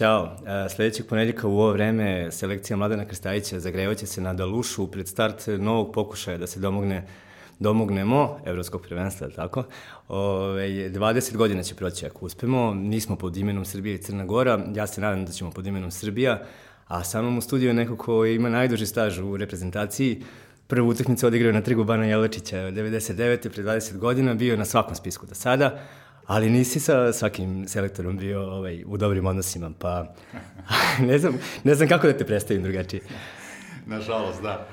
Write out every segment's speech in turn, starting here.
Ćao. E, sledećeg ponedljika u ovo vreme selekcija Mladena Krstajića zagrevaće se na Dalušu pred start novog pokušaja da se domogne domognemo evropskog prvenstva, tako? Ove, 20 godina će proći ako uspemo. Nismo pod imenom Srbije i Crna Gora. Ja se nadam da ćemo pod imenom Srbija. A sa mnom u studiju je neko ko ima najduži staž u reprezentaciji. Prvu utakmicu odigrao na Trigu Bana Jelačića 99. pre 20 godina, bio na svakom spisku do sada, ali nisi sa svakim selektorom bio ovaj, u dobrim odnosima, pa ne znam, ne znam kako da te predstavim drugačije. Nažalost, da.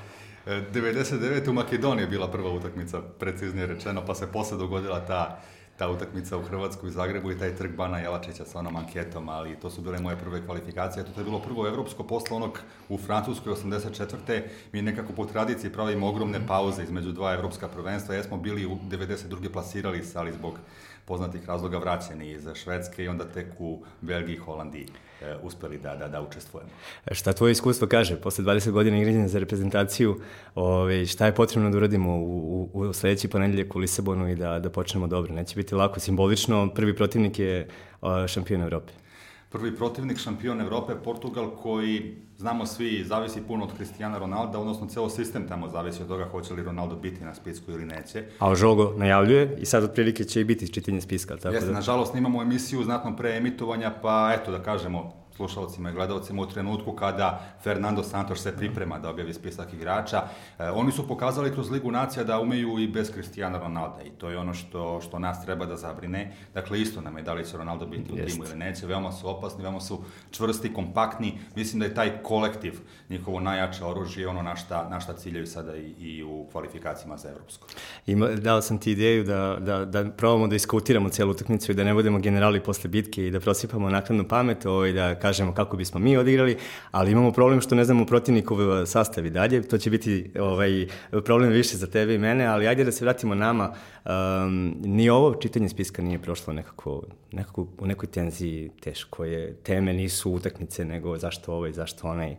99. u Makedoniji je bila prva utakmica, preciznije rečeno, pa se posle dogodila ta ta utakmica u Hrvatsku i Zagrebu i taj trg Bana Jelačića sa onom anketom, ali to su bile moje prve kvalifikacije. To je bilo prvo evropsko posle onog u Francuskoj 84. Mi nekako po tradiciji pravimo ogromne pauze između dva evropska prvenstva. Jesmo bili u 92. plasirali se, ali zbog poznatih razloga vraćeni iz Švedske i onda tek u Belgiji i Holandiji e, uspeli da, da, da učestvujemo. E, šta tvoje iskustvo kaže? Posle 20 godina igranja za reprezentaciju, ove, šta je potrebno da uradimo u, u, u sledeći ponedeljak u Lisabonu i da, da počnemo dobro? Neće biti lako. Simbolično, prvi protivnik je šampion Evrope prvi protivnik šampion Evrope, Portugal, koji, znamo svi, zavisi puno od Cristiana Ronalda, odnosno ceo sistem tamo zavisi od toga hoće li Ronaldo biti na spisku ili neće. A Žogo najavljuje i sad otprilike će i biti čitanje spiska. Tako Jeste, da... nažalost, imamo emisiju znatno pre emitovanja, pa eto da kažemo, slušalcima i gledalcima u trenutku kada Fernando Santos se priprema da objavi spisak igrača. E, oni su pokazali kroz Ligu nacija da umeju i bez Cristiana Ronalda i to je ono što, što nas treba da zabrine. Dakle, isto nam je da li će Ronaldo biti u Jest. timu ili neće. Veoma su opasni, veoma su čvrsti, kompaktni. Mislim da je taj kolektiv njihovo najjače oružje, ono na šta, na šta ciljaju sada i, i u kvalifikacijama za Evropsku. Ima, dao sam ti ideju da, da, da probamo da iskautiramo celu utakmicu i da ne budemo generali posle bitke i da prosipamo nakladnu pamet, ovaj, da kažemo kako bismo mi odigrali, ali imamo problem što ne znamo protivnikov sastav i dalje, to će biti ovaj, problem više za tebe i mene, ali ajde da se vratimo nama. Um, ni ovo čitanje spiska nije prošlo nekako, nekako u nekoj tenziji teško je. Teme nisu utakmice, nego zašto ovaj, zašto onaj.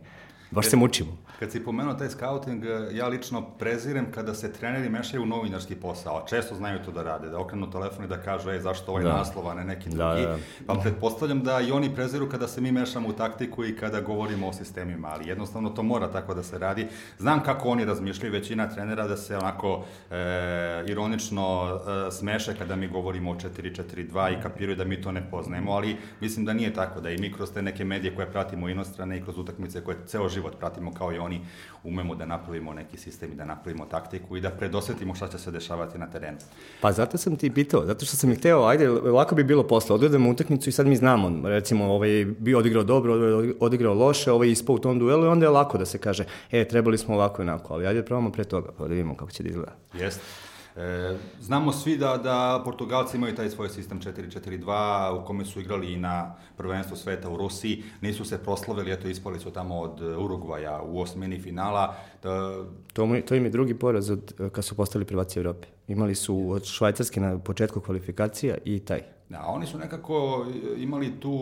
Baš se mučimo. Kad si pomenuo taj scouting, ja lično prezirem kada se treneri mešaju u novinarski posao. Često znaju to da rade, da okrenu telefon i da kažu, ej, zašto ovaj da. naslov, a ne neki da, drugi. Da, da. Pa pretpostavljam da i oni preziru kada se mi mešamo u taktiku i kada govorimo o sistemima, ali jednostavno to mora tako da se radi. Znam kako oni razmišljaju, većina trenera da se onako e, ironično e, smeše kada mi govorimo o 4-4-2 i kapiraju da mi to ne poznajemo, ali mislim da nije tako, da i mi kroz te neke medije koje pratimo inostrane i kroz utakmice koje ceo život pratimo kao i oni oni umemo da napravimo neki sistem i da napravimo taktiku i da predosetimo šta će se dešavati na terenu. Pa zato sam ti pitao, zato što sam ih hteo, ajde, lako bi bilo posle, odgledamo utakmicu i sad mi znamo, recimo, ovaj bi odigrao dobro, odigrao loše, ovaj ispao u tom duelu i onda je lako da se kaže, e, trebali smo ovako i onako, ali ajde probamo pre toga, pa da vidimo kako će da izgleda. Jeste. E, znamo svi da, da Portugalci imaju taj svoj sistem 4-4-2 u kome su igrali i na prvenstvo sveta u Rusiji, nisu se proslavili, eto ispali su tamo od Urugvaja u osmini finala. Da... To, mu, to im je drugi poraz od, kad su postali prvaci Evrope. Imali su od Švajcarske na početku kvalifikacija i taj. Da, oni su nekako imali tu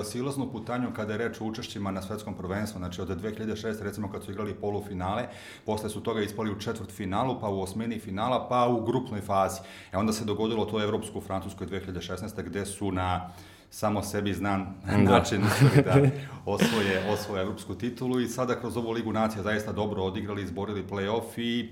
e, silaznu putanju kada je reč o učešćima na svetskom prvenstvu, znači od 2006. recimo kad su igrali polufinale, posle su toga ispali u četvrt finalu, pa u osmini finala, pa u grupnoj fazi. E onda se dogodilo to Evropsku u Francuskoj 2016. gde su na samo sebi znan da. način da osvoje, osvoje evropsku titulu i sada kroz ovu Ligu nacija zaista dobro odigrali, izborili play-off i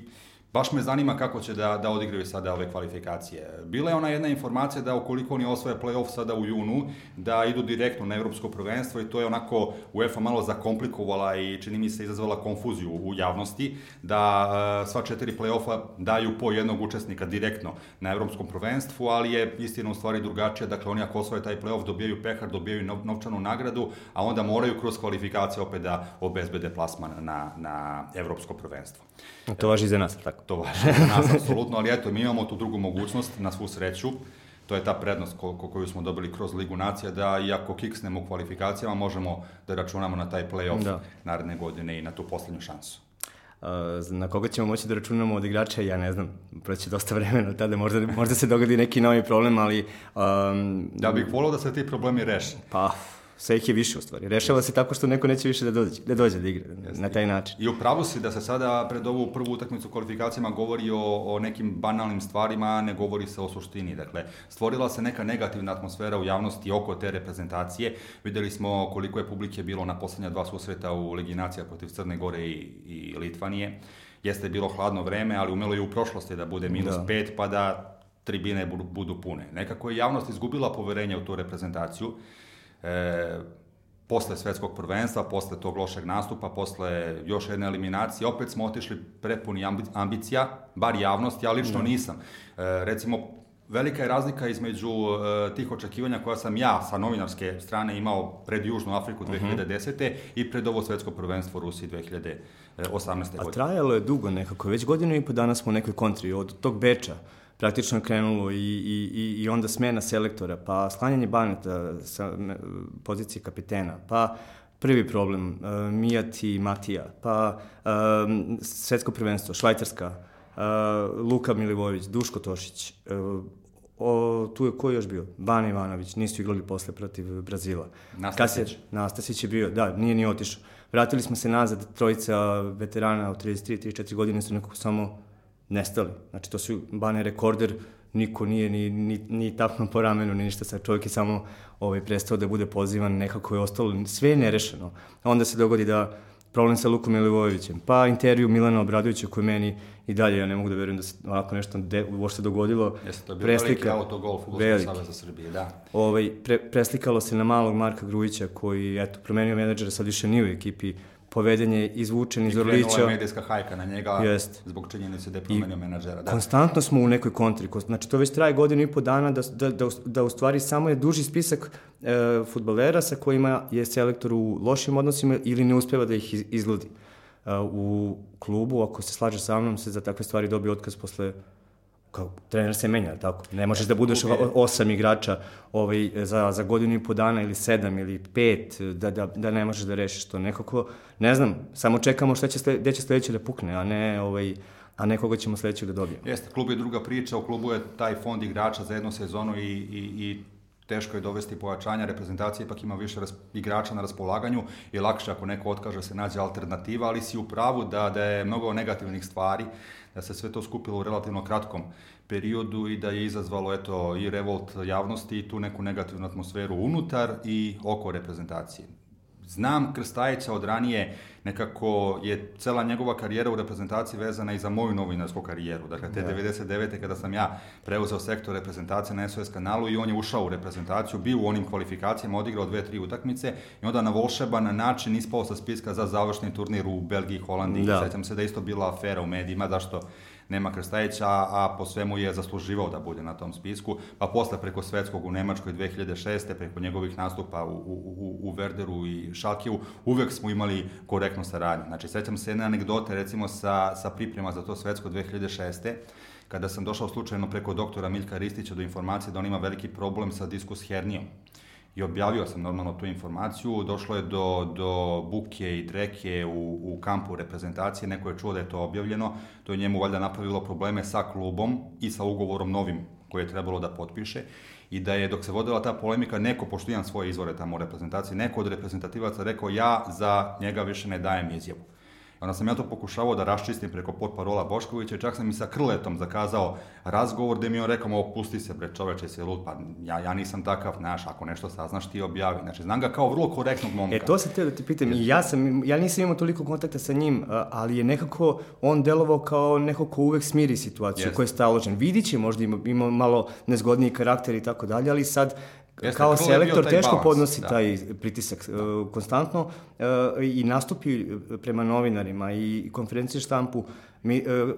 Baš me zanima kako će da, da odigraju sada ove kvalifikacije. Bila je ona jedna informacija da ukoliko oni osvoje play-off sada u junu, da idu direktno na evropsko prvenstvo i to je onako UEFA malo zakomplikovala i čini mi se izazvala konfuziju u javnosti, da uh, sva četiri play-offa daju po jednog učesnika direktno na evropskom prvenstvu, ali je istina u stvari drugačija. Dakle, oni ako osvoje taj play-off dobijaju pehar, dobijaju novčanu nagradu, a onda moraju kroz kvalifikacije opet da obezbede plasman na, na evropsko prvenstvo. To važi za nas, tako? To važi za nas, apsolutno, ali eto, mi imamo tu drugu mogućnost, na svu sreću, to je ta prednost ko, ko, koju smo dobili kroz Ligu nacija, da i ako kiksnemo u kvalifikacijama, možemo da računamo na taj play-off da. naredne godine i na tu poslednju šansu. Uh, na koga ćemo moći da računamo od igrača, ja ne znam, proći dosta vremena tada, možda, možda se dogodi neki novi problem, ali... Um, da bih volao da se ti problemi reše. Pa, sve ih je više u stvari. Rešava se tako što neko neće više da dođe da, dođe da igra Jeste. na taj način. I upravo si da se sada pred ovu prvu utakmicu kvalifikacijama govori o, o nekim banalnim stvarima, ne govori se o suštini. Dakle, stvorila se neka negativna atmosfera u javnosti oko te reprezentacije. Videli smo koliko je publike bilo na poslednja dva susreta u Leginacija protiv Crne Gore i, i Litvanije. Jeste bilo hladno vreme, ali umelo je u prošlosti da bude minus da. pet, pa da tribine budu pune. Nekako je javnost izgubila poverenje u tu reprezentaciju. E, posle svetskog prvenstva, posle tog lošeg nastupa, posle još jedne eliminacije, opet smo otišli prepuni ambicija, bar javnost, ja lično da. nisam. E, recimo, velika je razlika između e, tih očekivanja koja sam ja sa novinarske strane imao pred Južnu Afriku 2010. Uh -huh. i pred ovo svetsko prvenstvo u Rusiji 2018. godine. A trajalo je dugo nekako, već godinu i po dana smo u nekoj kontri, od tog Beča praktično krenulo i, i, i onda smena selektora, pa sklanjanje Baneta sa pozicije kapitena, pa prvi problem, uh, Mijat i Matija, pa uh, svetsko prvenstvo, Švajcarska, uh, Luka Milivojević, Duško Tošić, uh, o, tu je ko još bio? Bane Ivanović, nisu igrali posle protiv Brazila. Nastasić. Nastasić je bio, da, nije ni otišao. Vratili smo se nazad, trojica veterana od 33-34 godine su nekako samo nestali. Znači, to su Bane rekorder, niko nije ni, ni, ni tapno po ramenu, ni ništa, sad čovjek je samo ovaj, prestao da bude pozivan, nekako je ostalo, sve je nerešeno. Onda se dogodi da problem sa Lukom Milivojevićem, pa intervju Milana Obradovića koji meni i dalje, ja ne mogu da verujem da se ovako nešto de, uopšte dogodilo. Jeste, to je bio veliki autogol Futbolskog saveza Srbije, da. Ovaj, pre, preslikalo se na malog Marka Grujića koji, eto, promenio menadžera, sad više nije u ekipi poveden je izvučen iz Orlića. I krenula je medijska hajka na njega Jest. zbog činjenice da je promenio menadžera. Da. Konstantno smo u nekoj kontri. Znači, to već traje godinu i po dana da, da, da, da u stvari samo je duži spisak e, futbolera sa kojima je selektor u lošim odnosima ili ne uspeva da ih izgledi. E, u klubu, ako se slaže sa mnom, se za takve stvari dobije otkaz posle kao trener se menja, tako? Ne možeš da budeš osam igrača ovaj, za, za godinu i po dana ili sedam ili pet, da, da, da ne možeš da rešiš to. Nekako, ne znam, samo čekamo šta će, gde će sledeće da pukne, a ne ovaj, a nekoga ćemo sledećeg da dobijemo. Jeste, klub je druga priča, u klubu je taj fond igrača za jednu sezonu i, i, i teško je dovesti pojačanja, reprezentacija ipak ima više igrača na raspolaganju i lakše ako neko otkaže se nađe alternativa, ali si u pravu da, da je mnogo negativnih stvari, da se sve to skupilo u relativno kratkom periodu i da je izazvalo eto, i revolt javnosti i tu neku negativnu atmosferu unutar i oko reprezentacije. Znam Krstajića od ranije, nekako je cela njegova karijera u reprezentaciji vezana i za moju novinarsku karijeru. Dakle, te da. 99. kada sam ja preuzeo sektor reprezentacije na SOS kanalu i on je ušao u reprezentaciju, bio u onim kvalifikacijama, odigrao dve, tri utakmice i onda na volšeban način ispao sa spiska za završni turnir u Belgiji Holandiji. Da. Sećam se da isto bila afera u medijima, zašto nema Krstajića, a po svemu je zasluživao da bude na tom spisku, pa posle preko svetskog u Nemačkoj 2006. preko njegovih nastupa u, u, u Verderu i Šalkiju, uvek smo imali korektnu saradnju. Znači, sećam se jedne anegdote, recimo, sa, sa priprema za to svetsko 2006 kada sam došao slučajno preko doktora Miljka Ristića do informacije da on ima veliki problem sa diskus hernijom i objavio sam normalno tu informaciju, došlo je do, do buke i dreke u, u kampu reprezentacije, neko je čuo da je to objavljeno, to je njemu valjda napravilo probleme sa klubom i sa ugovorom novim koje je trebalo da potpiše. I da je dok se vodila ta polemika neko, pošto imam svoje izvore tamo u reprezentaciji, neko od reprezentativaca rekao ja za njega više ne dajem izjavu. Onda sam ja to pokušavao da raščistim preko potparola Boškovića i čak sam i sa Krletom zakazao razgovor gde mi on rekao, opusti se bre čoveče, se lud, pa ja, ja nisam takav, znaš, ako nešto saznaš ti objavi. Znači, znam ga kao vrlo korektnog momka. E, to sam te da ti pitam, i ja sam, ja nisam imao toliko kontakta sa njim, ali je nekako on delovao kao neko ko uvek smiri situaciju, yes. ko je staložen. Vidit će, možda ima, ima malo nezgodniji karakter i tako dalje, ali sad Jeste, kao selektor teško balans, podnosi da. taj pritisak da. uh, konstantno uh, i nastupi prema novinarima i konferencije štampu mi, uh,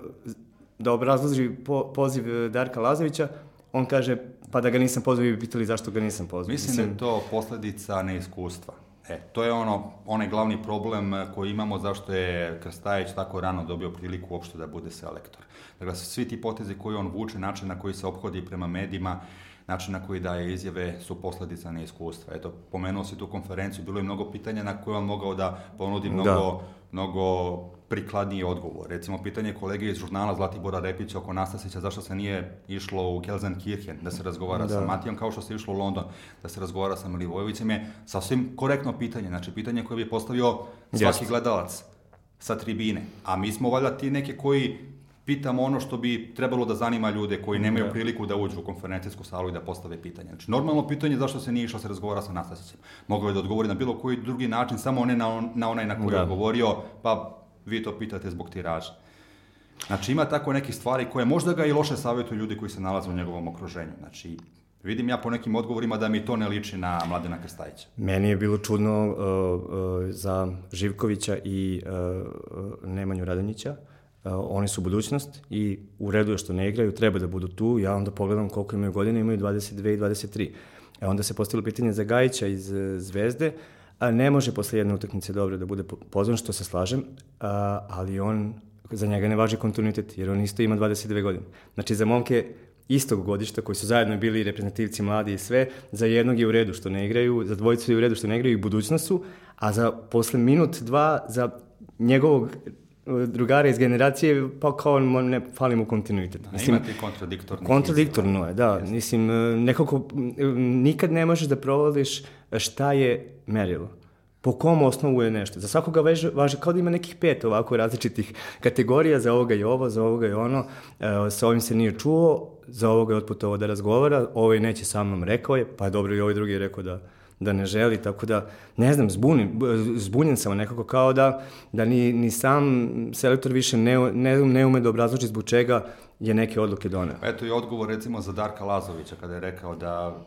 da obrazloži po, poziv Darka Lazovića, on kaže pa da ga nisam pozvao i bi pitali zašto ga nisam pozvao. Mislim, Mislim da je to posledica neiskustva. E, to je ono, onaj glavni problem koji imamo zašto je Krstajić tako rano dobio priliku uopšte da bude selektor. Dakle, svi ti potezi koji on vuče, način na koji se obhodi prema medijima, način na koji daje izjave su posledica neiskustva. Eto, pomenuo si tu konferenciju, bilo je mnogo pitanja na koje on mogao da ponudi mnogo, da. mnogo prikladniji odgovor. Recimo, pitanje kolege iz žurnala Zlatibora Repića oko Nastasića, zašto se nije išlo u Gelsenkirchen da se razgovara da. sa Matijom, kao što se išlo u London da se razgovara sa Milivojevićem, je sasvim korektno pitanje. Znači, pitanje koje bi postavio svaki Just. gledalac sa tribine. A mi smo valjda ti neke koji pitamo ono što bi trebalo da zanima ljude koji nemaju da. priliku da uđu u konferencijsku salu i da postave pitanje. Znači, normalno pitanje je zašto se nije išlo se razgovara sa Nastasićem. Mogao je da odgovori na bilo koji drugi način, samo ne na, on, na onaj na koji da. je govorio, pa vi to pitate zbog tiraža. Znači, ima tako neke stvari koje možda ga i loše savjetuju ljudi koji se nalaze u njegovom okruženju. Znači, Vidim ja po nekim odgovorima da mi to ne liči na Mladena Krstajića. Meni je bilo čudno uh, uh, za Živkovića i uh, Nemanju Radonjića. Uh, oni su budućnost i u redu je što ne igraju, treba da budu tu. Ja onda pogledam koliko imaju godine, imaju 22 i 23. E onda se postavilo pitanje za Gajića iz uh, Zvezde, a ne može posle jedne utakmice dobro da bude pozvan, što se slažem, a, ali on, za njega ne važi kontinuitet, jer on isto ima 22 godine. Znači, za momke istog godišta, koji su zajedno bili reprezentativci mladi i sve, za jednog je u redu što ne igraju, za dvojicu je u redu što ne igraju i budućnost su, a za posle minut, dva, za njegovog e, drugara iz generacije, pa kao ne fali mu kontinuitet. Da, mislim, imate kontradiktorno. Kontradiktorno je, da. Jeste. Mislim, e, nekako nikad ne možeš da provališ šta je merilo po kom osnovu je nešto. Za svakoga veže, važe kao da ima nekih pet ovako različitih kategorija, za ovoga je ovo, za ovoga je ono, e, sa ovim se nije čuo, za ovoga je otputovao da razgovara, ovaj neće sa mnom, rekao je, pa je dobro i ovaj drugi je rekao da, da ne želi, tako da, ne znam, zbunim, zbunjen sam nekako kao da, da ni, ni sam selektor više ne, ne, ne ume da obrazloči zbog čega je neke odluke doneo. Eto i odgovor recimo za Darka Lazovića kada je rekao da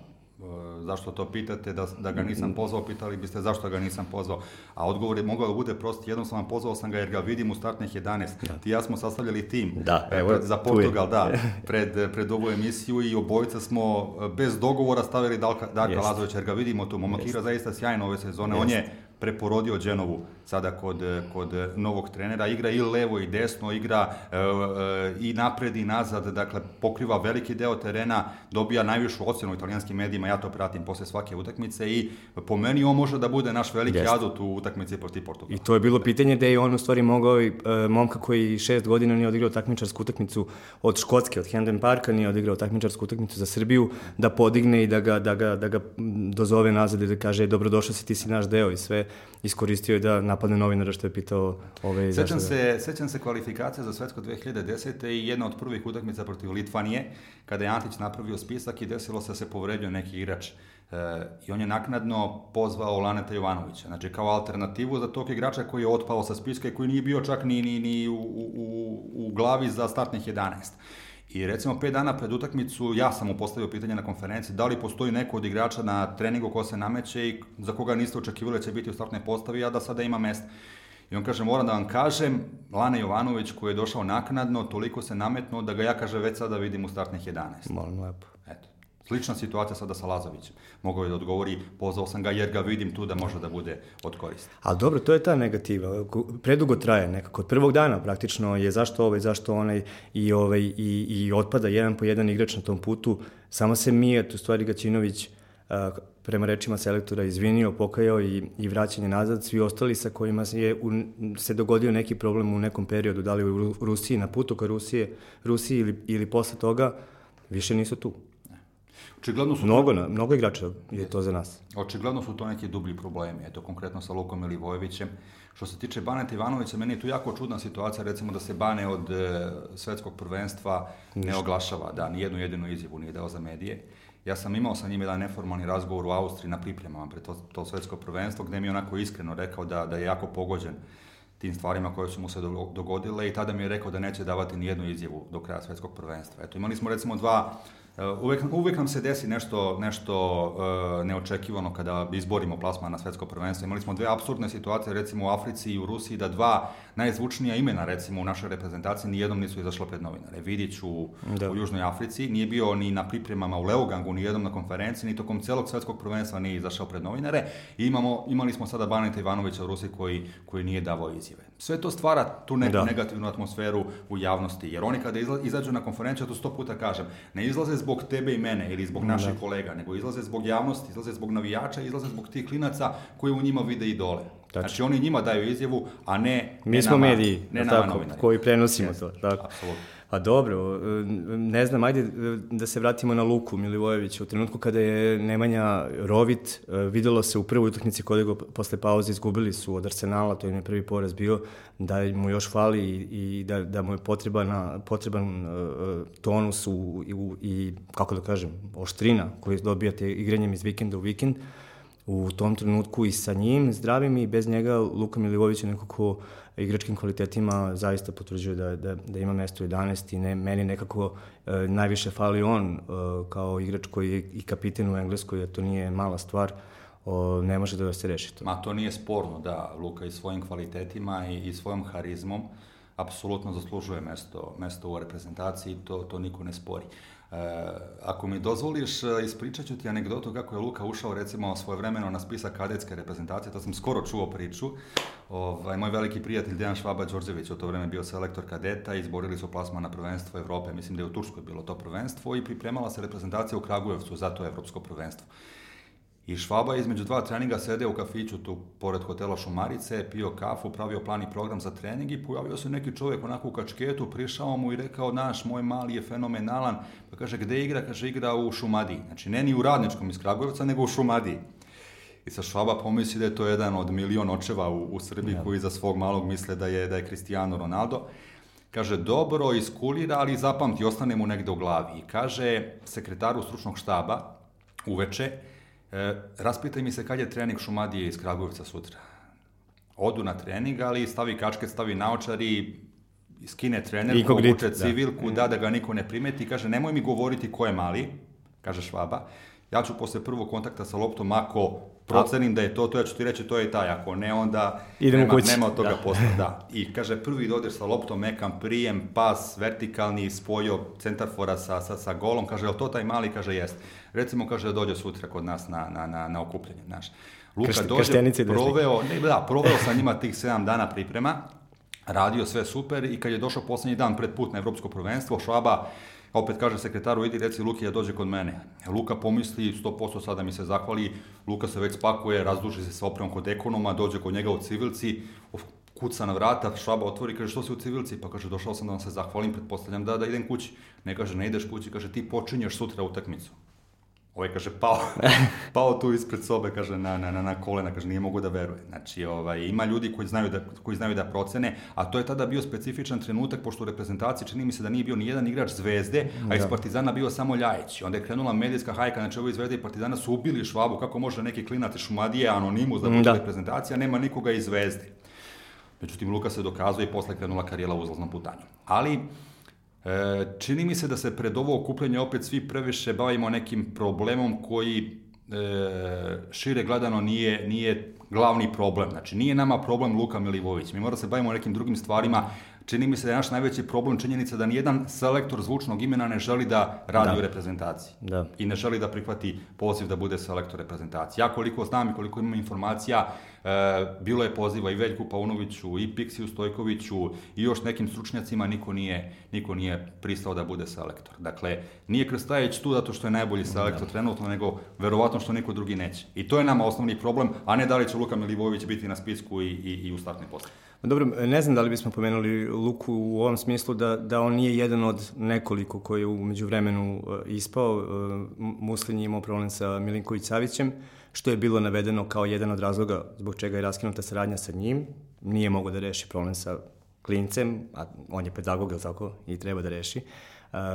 zašto to pitate, da, da ga nisam pozvao, pitali biste zašto ga nisam pozvao. A odgovor je mogao da bude prost, jednostavno pozvao sam ga jer ga vidim u startnih 11. Da. Ti ja smo sastavljali tim da, e, evo, za Portugal, da, pred, pred ovu emisiju i obojica smo e, bez dogovora stavili Darka, Darka Lazovića jer ga vidimo tu. Momak igra zaista sjajno ove sezone. Jest. On je preporodio Dženovu sada kod, kod novog trenera. Igra i levo i desno, igra e, e, i napred i nazad, dakle pokriva veliki deo terena, dobija najvišu ocenu u italijanskim medijima, ja to pratim posle svake utakmice i po meni on može da bude naš veliki Jest. adut u utakmici protiv Portugala. I to je bilo pitanje da je on u stvari mogao, e, momka koji šest godina nije odigrao takmičarsku utakmicu od Škotske, od Hendon Parka, nije odigrao takmičarsku utakmicu za Srbiju, da podigne i da ga, da ga, da ga dozove nazad i da kaže dobrodošao si, ti si naš deo i sve iskoristio je da napadne novinara što je pitao ove sećam se, sećam se kvalifikacije za svetsko 2010. i jedna od prvih utakmica protiv Litvanije, kada je Antić napravio spisak i desilo se da se povredio neki igrač. E, I on je naknadno pozvao Laneta Jovanovića, znači kao alternativu za tog igrača koji je otpao sa spiska i koji nije bio čak ni, ni, ni u, u, u glavi za startnih 11. I recimo pet dana pred utakmicu ja sam mu postavio pitanje na konferenciji da li postoji neko od igrača na treningu ko se nameće i za koga niste očekivali da će biti u startnoj postavi, a da sada ima mesta. I on kaže, moram da vam kažem, Lana Jovanović koji je došao naknadno, toliko se nametnuo da ga ja, kaže, već sada vidim u startnih 11. Molim lepo. Slična situacija sada sa Lazovićem. Mogao je da odgovori, pozvao sam ga jer ga vidim tu da može da bude od koristi. Ali dobro, to je ta negativa. Predugo traje nekako. Od prvog dana praktično je zašto ovaj, zašto onaj i, ovaj, i, i otpada jedan po jedan igrač na tom putu. Samo se Mijat, u stvari Gaćinović, prema rečima selektora izvinio, pokajao i, i vraćanje nazad. Svi ostali sa kojima je u, se dogodio neki problem u nekom periodu, da li u Rusiji, na putu ka Rusije, Rusiji ili, ili posle toga, više nisu tu. Očigledno su mnogo, to... mnogo igrača je to za nas. Očigledno su to neki dublji problemi, eto konkretno sa Lukom Milivojevićem. Što se tiče Baneta Ivanovića, meni je tu jako čudna situacija, recimo da se Bane od e, svetskog prvenstva Ništa. ne oglašava, da, ni jednu jedinu izjavu nije dao za medije. Ja sam imao sa njim jedan neformalni razgovor u Austriji na pripremama pred to, to svetsko prvenstvo, gde mi je onako iskreno rekao da, da je jako pogođen tim stvarima koje su mu se dogodile i tada mi je rekao da neće davati ni jednu izjavu do kraja svetskog prvenstva. Eto, imali smo recimo dva uvek, uvek nam se desi nešto, nešto uh, neočekivano kada izborimo plasman na svetsko prvenstvo. Imali smo dve absurdne situacije, recimo u Africi i u Rusiji, da dva najzvučnija imena, recimo u našoj reprezentaciji, nijednom nisu izašla pred novinare. Vidić u, da. u Južnoj Africi, nije bio ni na pripremama u Leogangu, ni jednom na konferenciji, ni tokom celog svetskog prvenstva nije izašao pred novinare. I imamo, imali smo sada Baneta Ivanovića u Rusiji koji, koji nije davao izjave. Sve to stvara tu neku da. negativnu atmosferu u javnosti, jer oni kada izađu na konferenciju, to sto puta kažem, ne izlaze zbog tebe i mene ili zbog naših da. kolega, nego izlaze zbog javnosti, izlaze zbog navijača, izlaze zbog tih klinaca koji u njima vide idole. Tačno. Znači oni njima daju izjavu, a ne Mi ne smo nama, mediji, ne nama tako, novinari. koji prenosimo Jeste, to. Tako. Apsolutno. Pa dobro, e, ne znam, ajde e, da se vratimo na Luku Milivojevića. U trenutku kada je Nemanja rovit, e, videlo se u prvoj utakmici kod posle pauze izgubili su od Arsenala, to im je prvi poraz bio, da mu još fali i, da, da mu je potreban, potreban uh, tonus u, i, i, kako da kažem, oštrina koju dobijate igranjem iz vikenda u vikend. U tom trenutku i sa njim, zdravim i bez njega, Luka Milivojević je neko ko igračkim kvalitetima zaista potvrđuje da, da, da ima mesto u 11 i ne, meni nekako e, najviše fali on e, kao igrač koji je i kapiten u Engleskoj, jer to nije mala stvar, o, ne može da se reši to. Ma to nije sporno, da, Luka i svojim kvalitetima i, i svojom harizmom apsolutno zaslužuje mesto, mesto u reprezentaciji, to, to niko ne spori. E, ako mi dozvoliš, e, ispričat ću ti anegdotu kako je Luka ušao recimo svojevremeno na spisak kadetske reprezentacije, to sam skoro čuo priču. Ovaj, moj veliki prijatelj Dejan Švaba Đorđević u to vreme bio selektor kadeta, izborili su plasman na prvenstvo Evrope, mislim da je u Turskoj bilo to prvenstvo i pripremala se reprezentacija u Kragujevcu za to evropsko prvenstvo. I Švaba između dva treninga sede u kafiću tu pored hotela Šumarice, pio kafu, pravio plan i program za trening i pojavio se neki čovjek onako u kačketu, prišao mu i rekao, naš, moj mali je fenomenalan, pa kaže, gde igra? Kaže, igra u Šumadiji. Znači, ne ni u Radničkom iz Kragujevca, nego u Šumadiji. I sa Švaba pomisli da je to jedan od milion očeva u, u Srbiji ja. koji za svog malog misle da je, da je Cristiano Ronaldo. Kaže, dobro, iskulira, ali zapamti, ostane mu negde u glavi. I kaže sekretaru stručnog štaba, uveče, E, raspitaj mi se kad je trening Šumadije iz Kragujevca sutra. Odu na trening, ali stavi kačket, stavi naočari, skine trenerku, obuče da. civilku, da. da, da ga niko ne primeti, kaže, nemoj mi govoriti ko je mali, kaže Švaba, ja ću posle prvog kontakta sa loptom, ako procenim da je to, to ja ću ti reći to je taj, ako ne, onda Idemo nema, kući. nema od toga da. posla, da. I kaže, prvi dodir sa loptom, mekan prijem, pas, vertikalni, spojio centarfora sa, sa, sa golom, kaže, je to taj mali? Kaže, jest. Recimo, kaže, da dođe sutra kod nas na, na, na, na okupljanje, znaš. Luka Kršt, dođe, proveo, ne, da, proveo sa njima tih 7 dana priprema, radio sve super i kad je došao poslednji dan pred put na evropsko prvenstvo, Švaba opet kaže sekretaru, idi reci Luki da dođe kod mene. Luka pomisli 100% sada mi se zahvali, Luka se već spakuje, razduži se sa opremom kod ekonoma, dođe kod njega u civilci, kuca na vrata, švaba otvori, kaže što si u civilci? Pa kaže došao sam da vam se zahvalim, pretpostavljam da, da idem kući. Ne kaže ne ideš kući, kaže ti počinješ sutra utakmicu. Ovaj kaže pao, pao tu ispred sobe, kaže na, na, na, na kolena, kaže nije mogu da veruje. Znači, ovaj, ima ljudi koji znaju, da, koji znaju da procene, a to je tada bio specifičan trenutak, pošto u reprezentaciji čini mi se da nije bio ni jedan igrač Zvezde, a iz da. Partizana bio samo Ljajić. Onda je krenula medijska hajka, znači ovo iz Zvezde i Partizana su ubili Švabu, kako može neki klinac iz Šumadije, anonimus da bude da. reprezentacija, nema nikoga iz Zvezde. Međutim, Luka se dokazuje i posle krenula karijela uzlaznom putanju. Ali, E, čini mi se da se pred ovo okupljanje opet svi previše bavimo nekim problemom koji e, šire gledano nije, nije glavni problem. Znači, nije nama problem Luka Milivović. Mi moramo da se bavimo nekim drugim stvarima. Čini mi se da je naš najveći problem činjenica da nijedan selektor zvučnog imena ne želi da radi da. u reprezentaciji. Da. I ne želi da prihvati poziv da bude selektor reprezentacije. Ja koliko znam i koliko imam informacija, e, bilo je poziva i Veljku Paunoviću, i Piksiju Stojkoviću, i još nekim stručnjacima, niko nije, niko nije pristao da bude selektor. Dakle, nije Krstajić tu zato što je najbolji selektor da. trenutno, nego verovatno što niko drugi neće. I to je nama osnovni problem, a ne da li će Luka Milivojević biti na spisku i, i, i u startnoj postavi. Dobro, ne znam da li bismo pomenuli Luku u ovom smislu da, da on nije jedan od nekoliko koji je umeđu vremenu uh, ispao. Uh, Muslin je imao problem sa Milinković Savićem, što je bilo navedeno kao jedan od razloga zbog čega je raskinuta saradnja sa njim. Nije mogo da reši problem sa klincem, a on je pedagog, tako, i treba da reši.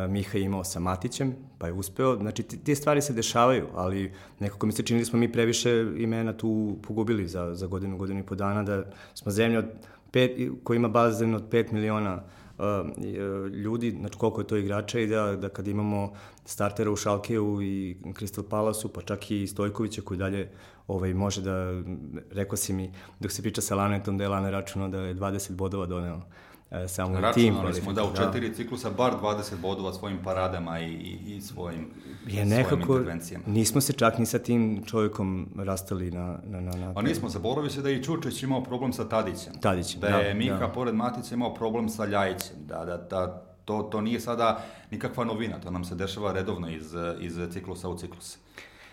Miha je imao sa Matićem, pa je uspeo. Znači, te stvari se dešavaju, ali nekako mi se čini da smo mi previše imena tu pogubili za, za godinu, godinu i po dana, da smo zemlja od pet, koji ima bazen od 5 miliona uh, ljudi, znači koliko je to igrača i da, da kad imamo startera u Šalkeju i Crystal Palace-u, pa čak i Stojkovića koji dalje ovaj, može da, rekao si mi, dok se priča sa Lanetom, da je Lane računao da je 20 bodova doneo samo Računali tim. Računali smo da u četiri da. ciklusa bar 20 bodova svojim paradama i, i, i svojim, je nekako, svojim intervencijama. Nismo se čak ni sa tim čovjekom rastali na... na, na, na pa nismo, zaboravio se da i Čučić imao problem sa Tadićem. Tadićem, da. je da, Mika da. pored Matice imao problem sa Ljajićem. Da, da, da, to, to nije sada nikakva novina, to nam se dešava redovno iz, iz ciklusa u ciklus.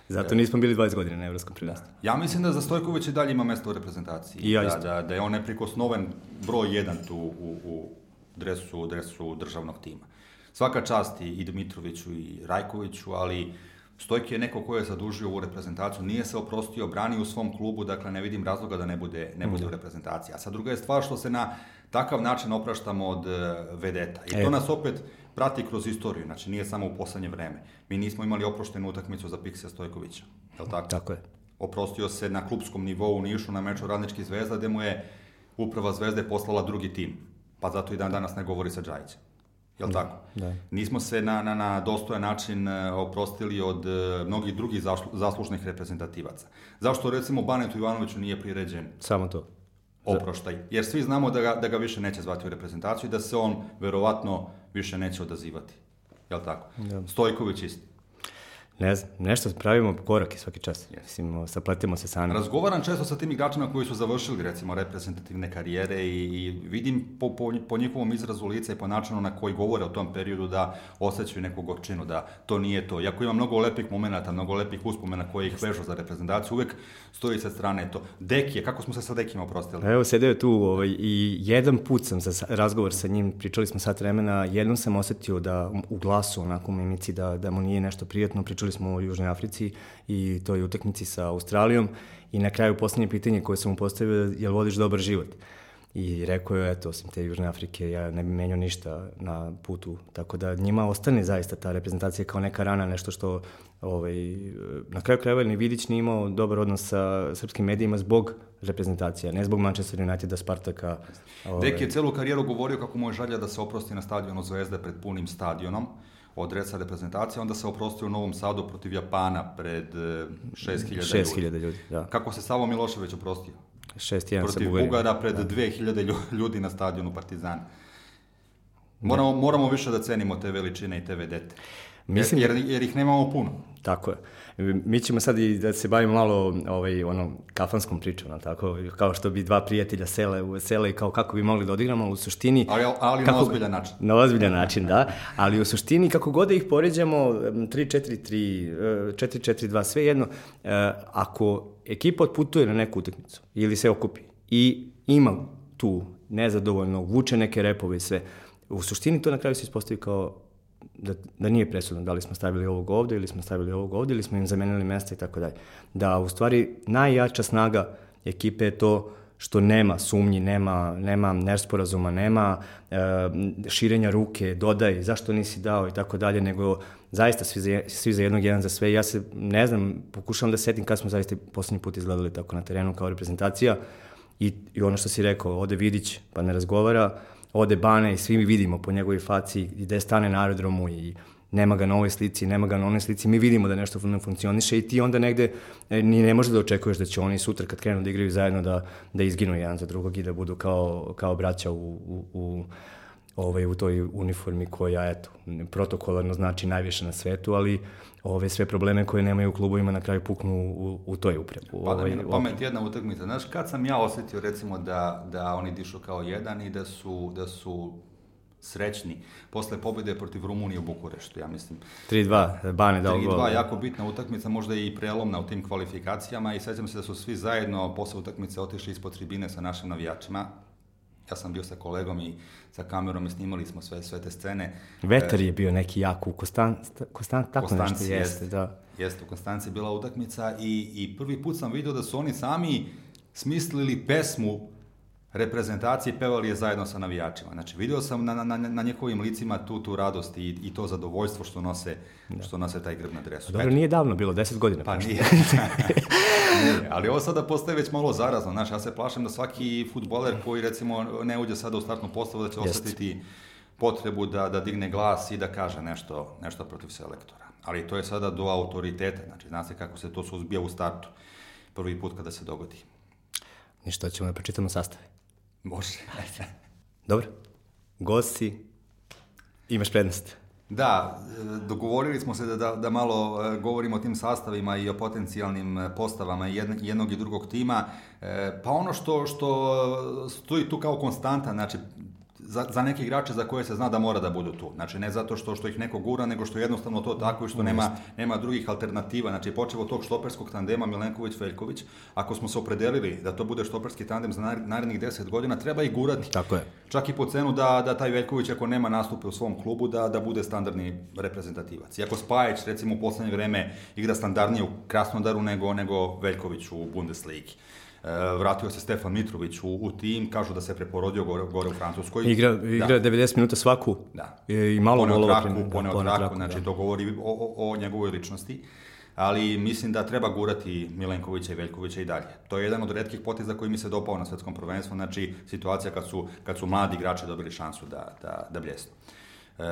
Zato nismo bili 20 godina na evropskom prvenstvu. Ja mislim da za Stojković i dalje ima mesto u reprezentaciji. I ja da, isto. da, da je on neprikosnoven broj jedan tu u, u dresu, dresu državnog tima. Svaka čast i, i Dmitroviću i Rajkoviću, ali Stojki je neko ko je zadužio ovu reprezentaciju, nije se oprostio, brani u svom klubu, dakle ne vidim razloga da ne bude, ne bude u reprezentaciji. A sad druga je stvar što se na takav način opraštamo od e, vedeta. I E. to nas opet prati kroz istoriju, znači nije samo u poslednje vreme. Mi nismo imali oproštenu utakmicu za Piksija Stojkovića, je li tako? Tako je. oprostio se na klubskom nivou u Nišu na meču Radnički zvezda, gde mu je uprava zvezde poslala drugi tim. Pa zato i dan danas ne govori sa Džajićem. Jel tako? da. Nismo se na, na, na dostojan način e, oprostili od e, mnogih drugih zašlu- zaslužnih reprezentativaca. Zašto recimo Banetu Ivanoviću nije priređen Samo to. oproštaj? Jer svi znamo da ga, da ga više neće zvati u reprezentaciju i da se on verovatno više neće odazivati. Jel tako? Da. Stojković isto. Ne znam, nešto pravimo korake svaki čas. Mislim, sapletimo se sami. Razgovaram često sa tim igračima koji su završili recimo reprezentativne karijere i, i vidim po, po, po njihovom izrazu lica i po načinu na koji govore o tom periodu da osjećaju neku gorčinu, da to nije to. Iako ima mnogo lepih momenata, mnogo lepih uspomena koji ih vežu za reprezentaciju, uvek stoji sa strane to. Dekije, kako smo se sa Dekijima oprostili? Evo, sedeo je tu ovaj, i jedan put sam za razgovor sa njim, pričali smo sat vremena, jednom sam osetio da u glasu, onako u mimici, da, da mu nije nešto prijatno, pričali smo o Južnoj Africi i toj utakmici sa Australijom i na kraju poslednje pitanje koje sam mu postavio je jel vodiš dobar život? I rekao je, eto, osim te Južne Afrike, ja ne bi menio ništa na putu. Tako da njima ostane zaista ta reprezentacija kao neka rana, nešto što ovaj, na kraju krajeva ni Vidić nije imao dobar odnos sa srpskim medijima zbog reprezentacija, ne zbog Manchester Uniteda, Spartaka. Ovaj, Dek je celu karijeru govorio kako mu je želja da se oprosti na stadionu Zvezde pred punim stadionom od reca reprezentacije, onda se oprostio u Novom Sadu protiv Japana pred e, 6000 ljudi. 6000 ljudi, da. Kako se Savo Milošević oprostio? 6-1 sa Protiv. Bugara pred 2000 lju- ljudi na stadionu Partizana. Moramo, moramo više da cenimo te veličine i te vedete. Mislim jer, jer, jer ih nemamo puno. Tako je. Mi ćemo sad i da se bavimo malo ovaj, ono, kafanskom pričom, ali tako, kao što bi dva prijatelja sele, sele i kao kako bi mogli da odigramo, ali u suštini... Ali, ali na ozbiljan način. Na ozbiljan način, da. Ali u suštini, kako god da ih poređamo, 3-4-3, 4-4-2, sve jedno, e, ako ekipa otputuje na neku utakmicu ili se okupi i ima tu nezadovoljno, vuče neke repove i sve, u suštini to na kraju se ispostavi kao da, da nije presudno da li smo stavili ovog ovde ili smo stavili ovog ovde ili smo im zamenili mesta i tako dalje. Da u stvari najjača snaga ekipe je to što nema sumnji, nema, nema nesporazuma, nema e, širenja ruke, dodaj, zašto nisi dao i tako dalje, nego zaista svi za, svi za jednog, jedan za sve. Ja se, ne znam, pokušavam da setim kad smo zaista poslednji put izgledali tako na terenu kao reprezentacija i, i ono što si rekao, ode Vidić pa ne razgovara, ode Bane i svi mi vidimo po njegovoj faci gde stane na aerodromu i nema ga na ovoj slici, nema ga na onoj slici, mi vidimo da nešto ne funkcioniše i ti onda negde e, ni ne možeš da očekuješ da će oni sutra kad krenu da igraju zajedno da, da izginu jedan za drugog i da budu kao, kao braća u, u, u, ovaj, u toj uniformi koja, eto, protokolarno znači najviše na svetu, ali ove sve probleme koje nemaju u klubovima na kraju puknu u, u toj upremi. Pa da mi na pamet jedna utakmica. Znaš, kad sam ja osetio recimo da, da oni dišu kao jedan i da su, da su srećni posle pobede protiv Rumunije u Bukureštu, ja mislim. 3-2, Bane dao gol. 3-2, jako bitna utakmica, možda i prelomna u tim kvalifikacijama i sećam se da su svi zajedno posle utakmice otišli ispod tribine sa našim navijačima. Ja sam bio sa kolegom i sa kamerom i snimali smo sve, sve te scene. Vetar je bio neki jak u Kostan, Kostan, tako Konstanci nešto jeste, da. Jeste, u Konstanci je bila utakmica i, i prvi put sam vidio da su oni sami smislili pesmu reprezentacije i pevali je zajedno sa navijačima. Znači, video sam na, na, na njihovim licima tu, tu radost i, i to zadovoljstvo što nose, da. što nose taj grb na dresu. Dobro, nije davno bilo, 10 godina. Pa nije. nije. Ali ovo sada postaje već malo zarazno. Znaš, ja se plašim da svaki futboler koji recimo ne uđe sada u startnu postavu da će Jest. osetiti potrebu da, da digne glas i da kaže nešto, nešto protiv selektora. Ali to je sada do autoriteta. Znači, zna se kako se to suzbija u startu. Prvi put kada se dogodi. Ništa, ćemo da pročitamo sastave. Može. Dobro. Gosti, imaš prednost. Da, dogovorili smo se da, da, da malo e, govorimo o tim sastavima i o potencijalnim e, postavama jednog, i drugog tima. E, pa ono što, što stoji tu kao konstanta, znači za, za neke igrače za koje se zna da mora da budu tu. Znači, ne zato što, što ih neko gura, nego što je jednostavno to tako i što nema, nema drugih alternativa. Znači, počeo od tog štoperskog tandema Milenković-Veljković, ako smo se opredelili da to bude štoperski tandem za narednih 10 godina, treba i gurati. Tako je. Čak i po cenu da, da taj Veljković, ako nema nastupe u svom klubu, da, da bude standardni reprezentativac. Iako Spajić, recimo, u poslednje vreme igra standardnije u Krasnodaru nego, nego Veljković u Bundesligi. E, vratio se Stefan Mitrović u, u tim, kažu da se preporodio gore, gore u Francuskoj. Igra, igra da. 90 minuta svaku da. i malo golova. Poneo traku, da, traku, znači da. to govori o, o, o njegovoj ličnosti ali mislim da treba gurati Milenkovića i Veljkovića i dalje. To je jedan od redkih poteza koji mi se dopao na svetskom prvenstvu, znači situacija kad su, kad su mladi igrači dobili šansu da, da, da bljesnu. E,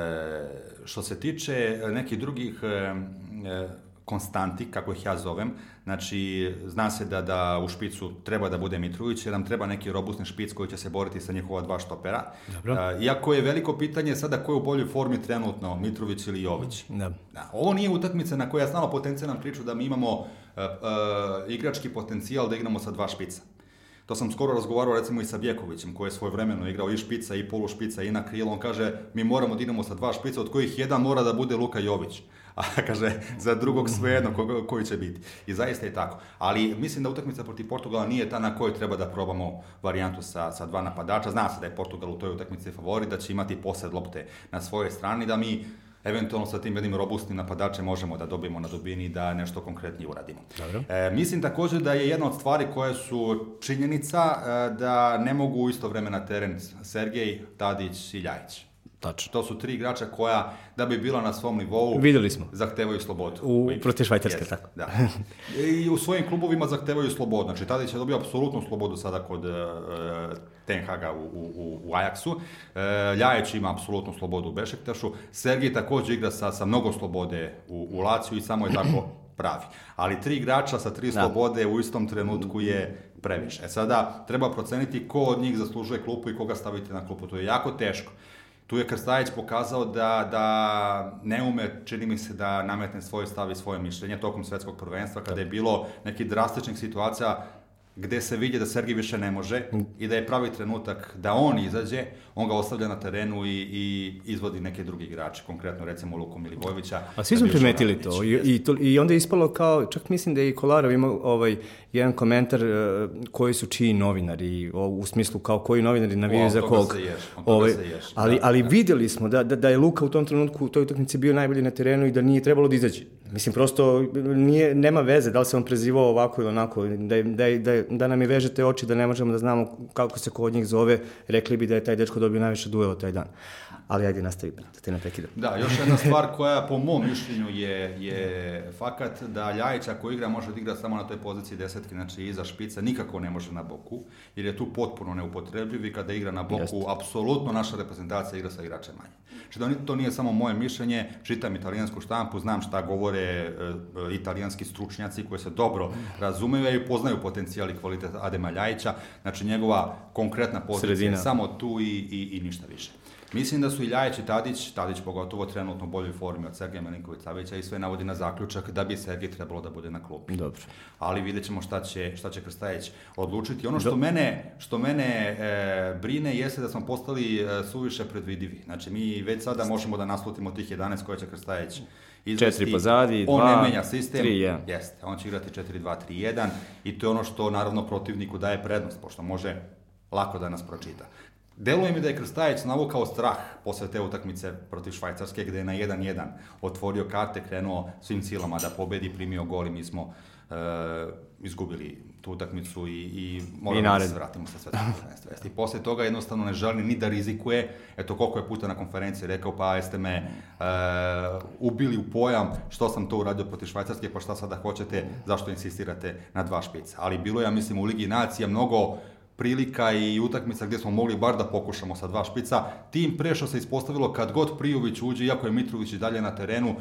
što se tiče nekih drugih e, e, konstanti, kako ih ja zovem. Znači, zna se da, da u špicu treba da bude Mitrović, jer nam treba neki robustni špic koji će se boriti sa njihova dva štopera. Dobro. Uh, iako je veliko pitanje sada ko je u boljoj formi trenutno, Mitrović ili Jović. Da. da. Ovo nije utakmica na kojoj ja stalno potencijalam priču da mi imamo uh, uh, igrački potencijal da igramo sa dva špica. To sam skoro razgovarao recimo i sa Bjekovićem koji je svoj vremeno igrao i špica i polu špica i na krilo. On kaže mi moramo da idemo sa dva špica od kojih jedan mora da bude Luka Jović. A kaže za drugog svejedno ko, koji će biti. I zaista je tako. Ali mislim da utakmica protiv Portugala nije ta na kojoj treba da probamo varijantu sa, sa dva napadača. Zna se da je Portugal u toj utakmici favorit, da će imati posed lopte na svojoj strani, da mi eventualno sa tim jednim robustnim napadačem možemo da dobijemo na dubini da nešto konkretnije uradimo. Dobro. E, mislim takođe da je jedna od stvari koje su činjenica e, da ne mogu u isto vreme na teren Sergej, Tadić i Ljajić. Tačno. To su tri igrača koja, da bi bila na svom nivou, Videli smo. zahtevaju slobodu. U, protiv Švajcarske, tako. Da. I u svojim klubovima zahtevaju slobodu. Znači, tada će dobio apsolutnu slobodu sada kod uh, Ten Haga u, u, u Ajaxu. Uh, Ljajeć ima apsolutnu slobodu u Bešektašu. Sergij takođe igra sa, sa mnogo slobode u, u Laciju i samo je tako pravi. Ali tri igrača sa tri da. slobode u istom trenutku je previše. E sada, treba proceniti ko od njih zaslužuje klupu i koga staviti na klupu. To je jako teško. Tu je Krstajić pokazao da, da ne ume, čini mi se, da nametne svoj stav i svoje mišljenje tokom svetskog prvenstva, kada je bilo neki drastičnih situacija gde se vidi da Sergij više ne može i da je pravi trenutak da on izađe, on ga ostavlja na terenu i, i izvodi neke drugi igrače, konkretno recimo Luku Milivojevića. A svi smo primetili to i, i to i onda je ispalo kao, čak mislim da je i Kolarov imao ovaj, jedan komentar uh, koji su čiji novinari, o, u smislu kao koji novinari navijaju za kog. Ovaj, ali, da, ali da. videli smo da, da, da je Luka u tom trenutku u toj utakmici bio najbolji na terenu i da nije trebalo da izađe. Mislim, prosto nije, nema veze da li se on prezivao ovako ili onako, da, da, da, da nam je vežete oči da ne možemo da znamo kako se kod njih zove, rekli bi da je taj dečko dobio najviše duela taj dan. Ali ajde, nastavi, da te ne prekidam. Da, još jedna stvar koja po mom mišljenju je, je fakat da Ljajić ako igra može da igra samo na toj poziciji desetke, znači iza špica, nikako ne može na boku, jer je tu potpuno neupotrebljiv i kada igra na boku, Jeste. apsolutno naša reprezentacija igra sa igračem manje. Znači da to nije samo moje mišljenje, čitam italijansku štampu, znam šta govore e, e, italijanski stručnjaci koji se dobro razumeju i poznaju potencijal i kvalitet Adema Ljajića, znači njegova konkretna pozicija Sredina. samo tu i, i, i ništa više. Mislim da su i Ljajić i Tadić, Tadić pogotovo trenutno u boljoj formi od Sergeja Milinković-Savića i sve navodi na zaključak da bi Sergej trebalo da bude na klupi. Dobro. Ali vidjet ćemo šta će, šta će Krstajić odlučiti. Ono što Do... mene, što mene e, brine jeste da smo postali e, suviše predvidivi. Znači mi već sada možemo da naslutimo tih 11 koje će Krstajić izvesti. Četiri pozadi, on dva, ne menja sistem. Tri, ja. Jeste, on će igrati 4-2-3-1 i to je ono što naravno protivniku daje prednost, pošto može lako da nas pročita. Deluje mi da je Krstajić navukao strah posle te utakmice protiv Švajcarske, gde je na 1-1 otvorio karte, krenuo svim silama da pobedi, primio gol i mi smo e, izgubili tu utakmicu i, i moramo I da se vratimo sa svetskog prvenstva. I posle toga jednostavno ne želi ni da rizikuje. Eto koliko je puta na konferenciji rekao, pa jeste me e, ubili u pojam što sam to uradio protiv Švajcarske, pa šta sada hoćete, zašto insistirate na dva špica. Ali bilo je, ja mislim, u Ligi nacija mnogo prilika i utakmica gdje smo mogli bar da pokušamo sa dva špica. Tim pre što se ispostavilo kad god Prijović uđe, iako je Mitrović i dalje na terenu,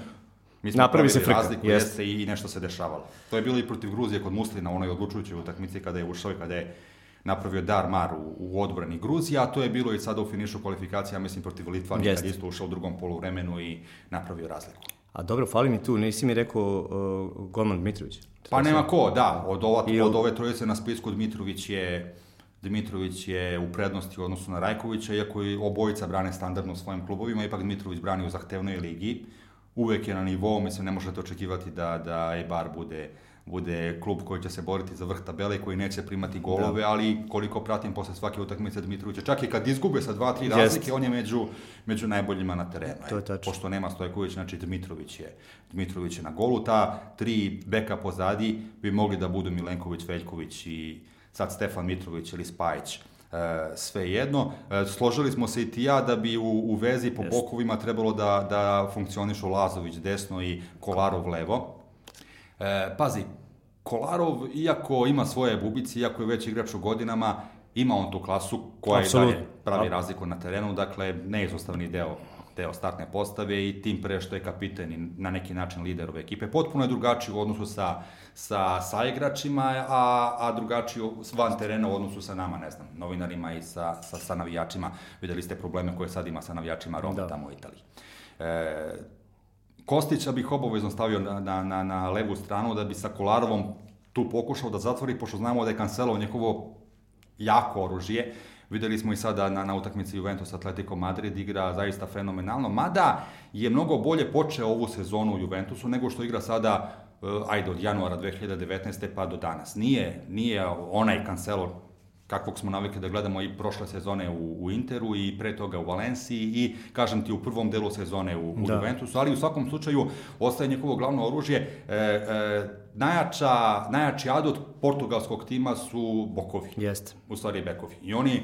mi smo Napravi se frika. razliku jest. jeste i nešto se dešavalo. To je bilo i protiv Gruzije kod Muslina, onoj odlučujućoj utakmici kada je ušao i kada je napravio dar mar u, u odbrani Gruzije, a to je bilo i sada u finišu kvalifikacija, mislim, protiv Litvani, kad je isto ušao u drugom poluvremenu i napravio razliku. A dobro, fali mi tu, nisi mi rekao uh, Golman Dmitrović. Pa nema ko, da, od, ova, od ove trojice na spisku Dmitrović je Dmitrović je u prednosti u odnosu na Rajkovića, iako i obojica brane standardno u svojim klubovima, ipak Dmitrović brani u zahtevnoj ligi. Uvek je na nivou, mislim, ne možete očekivati da, da Eibar bude bude klub koji će se boriti za vrh tabele i koji neće primati golove, da. ali koliko pratim posle svake utakmice Dmitrovića, čak i kad izgube sa dva, tri razlike, Jest. on je među, među najboljima na terenu. To je tačno. Pošto nema Stojković, znači Dmitrović je, Dmitrović je na golu. Ta tri beka pozadi bi mogli da budu Milenković, Veljković i sad Stefan Mitrović ili Spajić. E, sve jedno. E, složili smo se i ti ja da bi u, u vezi po bokovima trebalo da, da funkcionišu Lazović desno i Kolarov levo. E, pazi, Kolarov, iako ima svoje bubice, iako je već igrač u godinama, ima on tu klasu koja Absolut. je dalje pravi razliku na terenu, dakle, neizostavni deo deo startne postave i tim pre što je kapiten i na neki način lider ove ekipe. Potpuno je drugačiji u odnosu sa, sa, sa igračima, a, a drugačiji van terena u odnosu sa nama, ne znam, novinarima i sa, sa, sa navijačima. Videli ste probleme koje sad ima sa navijačima Roma da. tamo u Italiji. E, Kostića bih obavezno stavio na, na, na, na levu stranu da bi sa Kolarovom tu pokušao da zatvori, pošto znamo da je Cancelo njegovo jako oružje. Videli smo i sada na, na utakmici Juventus Atletico Madrid igra zaista fenomenalno, mada je mnogo bolje počeo ovu sezonu u Juventusu nego što igra sada uh, ajde od januara 2019. pa do danas. Nije, nije onaj Cancelo kakvog smo navikli da gledamo i prošle sezone u, u Interu i pre toga u Valenciji i, kažem ti, u prvom delu sezone u, u da. Juventusu, ali u svakom slučaju ostaje njegovo glavno oružje. E, e, najjača, najjači adut portugalskog tima su bokovi. Jeste. U stvari bekovi. I oni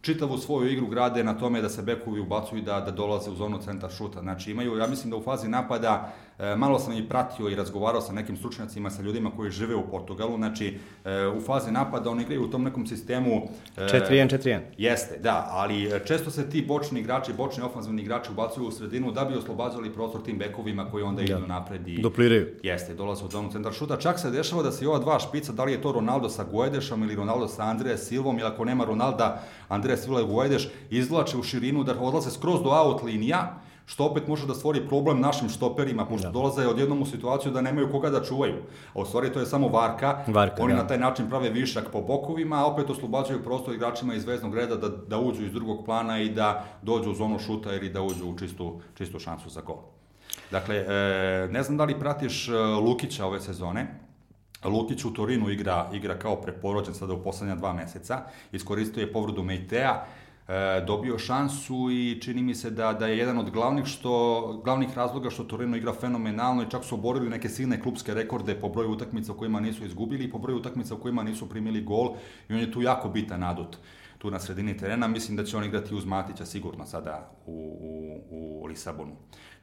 čitavu svoju igru grade na tome da se bekovi ubacuju da, da dolaze u zonu centar šuta. Znači imaju, ja mislim da u fazi napada malo sam i pratio i razgovarao sa nekim stručnjacima, sa ljudima koji žive u Portugalu, znači e, u fazi napada oni igraju u tom nekom sistemu... 4-1, 4-1. Jeste, da, ali često se ti bočni igrači, bočni ofanzivni igrači ubacuju u sredinu da bi oslobađali prostor tim bekovima koji onda da. idu napred i... Dupliraju. Jeste, dolaze u zonu centar šuta. Čak se dešava da se ova dva špica, da li je to Ronaldo sa Guedešom ili Ronaldo sa Andreja Silvom, ili ako nema Ronalda, Andreja Silva i Guedeš, izvlače u širinu da odlaze skroz do out linija, što opet može da stvori problem našim štoperima, pošto da. dolaze odjednom u situaciju da nemaju koga da čuvaju. A u stvari to je samo varka, varka oni da. na taj način prave višak po bokovima, a opet oslobađaju prostor igračima iz veznog reda da, da uđu iz drugog plana i da dođu u zonu šuta ili da uđu u čistu, čistu šansu za gol. Dakle, e, ne znam da li pratiš e, Lukića ove sezone, Lukić u Torinu igra, igra kao preporođen sada u poslednja dva meseca, iskoristio je povredu Meitea, e, dobio šansu i čini mi se da, da je jedan od glavnih, što, glavnih razloga što Torino igra fenomenalno i čak su oborili neke silne klubske rekorde po broju utakmica u kojima nisu izgubili i po broju utakmica u kojima nisu primili gol i on je tu jako bitan adut tu na sredini terena. Mislim da će on igrati uz Matića sigurno sada u, u, u Lisabonu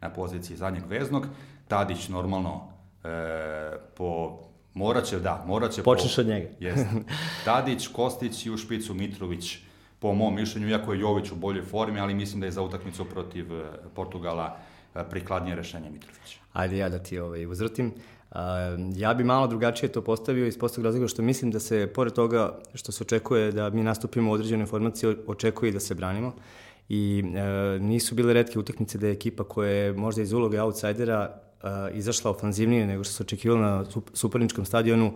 na poziciji zadnjeg veznog. Tadić normalno e, po Morat će, da, morat će... Počneš po, od njega. Jest. Tadić, Kostić i u špicu Mitrović po mom mišljenju, iako je Jović u boljoj formi, ali mislim da je za utakmicu protiv e, Portugala e, prikladnije rešenje Mitrovića. Ajde ja da ti ovaj, uzvrtim. Uh, ja bi malo drugačije to postavio iz prostog razloga što mislim da se, pored toga što se očekuje da mi nastupimo u određenoj formaciji, očekuje i da se branimo. I uh, nisu bile redke utakmice da je ekipa koja je možda iz uloge outsidera uh, izašla ofanzivnije nego što se očekivalo na superničkom stadionu,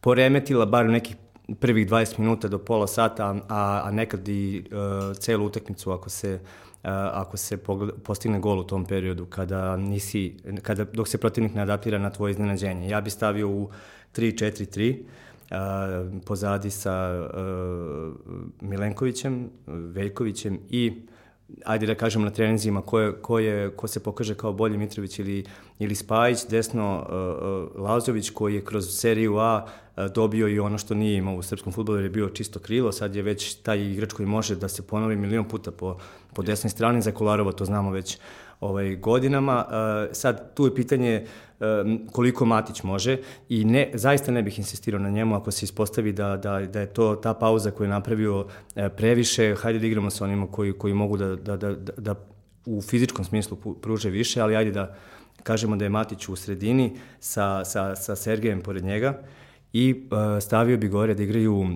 poremetila bar nekih prvih 20 minuta do pola sata, a, a nekad i uh, celu utakmicu ako se uh, ako se postigne gol u tom periodu kada nisi kada dok se protivnik ne adaptira na tvoje iznenađenje. Ja bih stavio u 3-4-3 uh, pozadi sa uh, Milenkovićem, Veljkovićem i ajde da kažemo na treninzima ko, je, ko, je, ko se pokaže kao bolji Mitrović ili, ili Spajić, desno uh, uh, Lazović koji je kroz seriju A uh, dobio i ono što nije imao u srpskom futbolu jer je bio čisto krilo, sad je već taj igrač koji može da se ponovi milion puta po, po desnoj strani, za Kolarova to znamo već ovaj, godinama. Uh, sad, tu je pitanje uh, koliko Matić može i ne, zaista ne bih insistirao na njemu ako se ispostavi da, da, da je to ta pauza koju je napravio uh, previše, hajde da igramo sa onima koji, koji mogu da, da, da, da, da u fizičkom smislu pruže više, ali ajde da kažemo da je Matić u sredini sa, sa, sa Sergejem pored njega i stavio bi gore da igraju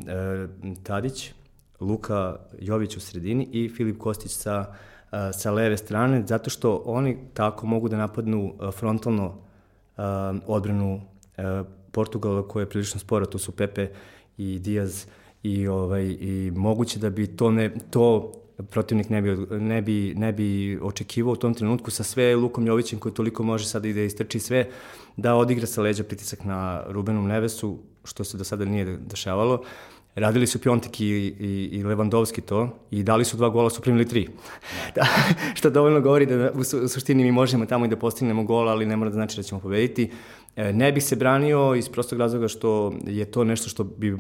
Tadić, Luka Jović u sredini i Filip Kostić sa sa leve strane, zato što oni tako mogu da napadnu frontalno odbranu Portugala koja je prilično spora, tu su Pepe i Diaz i, ovaj, i moguće da bi to, ne, to protivnik ne bi, ne bi, ne bi očekivao u tom trenutku sa sve Lukom Jovićem koji toliko može sada i da istrči sve, da odigra sa leđa pritisak na Rubenom Nevesu, što se do sada nije dešavalo. Radili su Piontek i, i, i Levandovski to i dali su dva gola, su primili tri. da, što dovoljno govori da u, su, u suštini mi možemo tamo i da postignemo gola, ali ne mora da znači da ćemo pobediti. E, ne bih se branio iz prostog razloga što je to nešto što bi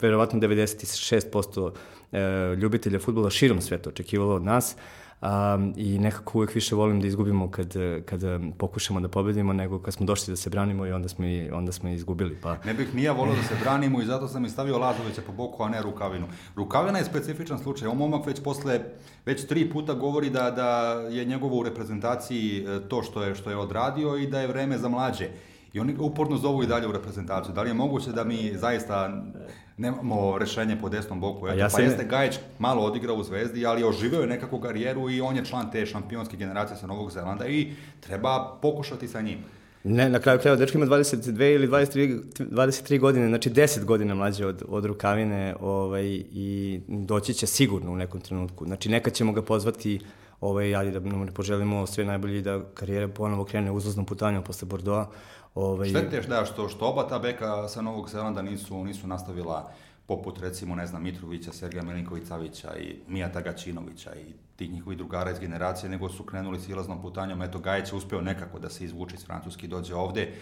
verovatno 96% e, ljubitelja futbola širom sveta očekivalo od nas um, i nekako uvek više volim da izgubimo kad, kad pokušamo da pobedimo nego kad smo došli da se branimo i onda smo, i, onda smo izgubili. Pa... Ne bih nija volio da se branimo i zato sam i stavio Lazovića po boku, a ne Rukavinu. Rukavina je specifičan slučaj. On momak već posle, već tri puta govori da, da je njegovo u reprezentaciji e, to što je, što je odradio i da je vreme za mlađe. I oni uporno zovu i dalje u reprezentaciju. Da li je moguće da mi zaista nemamo rešenje po desnom boku? Eto, ja pa jeste Gajić malo odigrao u Zvezdi, ali oživio je nekakvu karijeru i on je član te šampionske generacije sa Novog Zelanda i treba pokušati sa njim. Ne, na kraju krajeva, dečko ima 22 ili 23, 23 godine, znači 10 godina mlađe od, od Rukavine ovaj, i doći će sigurno u nekom trenutku. Znači, nekad ćemo ga pozvati ovaj, ali da nam ne poželimo sve najbolje da karijera ponovo krene uzlaznom putanjom posle Bordeaux. Ovaj... Štete da što, što oba ta beka sa Novog Zelanda nisu, nisu nastavila poput recimo, ne znam, Mitrovića, Sergeja Milinković-Savića i Mijata Gačinovića i tih njihovih drugara iz generacije, nego su krenuli silaznom putanjom. Eto, Gajić je uspeo nekako da se izvuče iz Francuski, dođe ovde.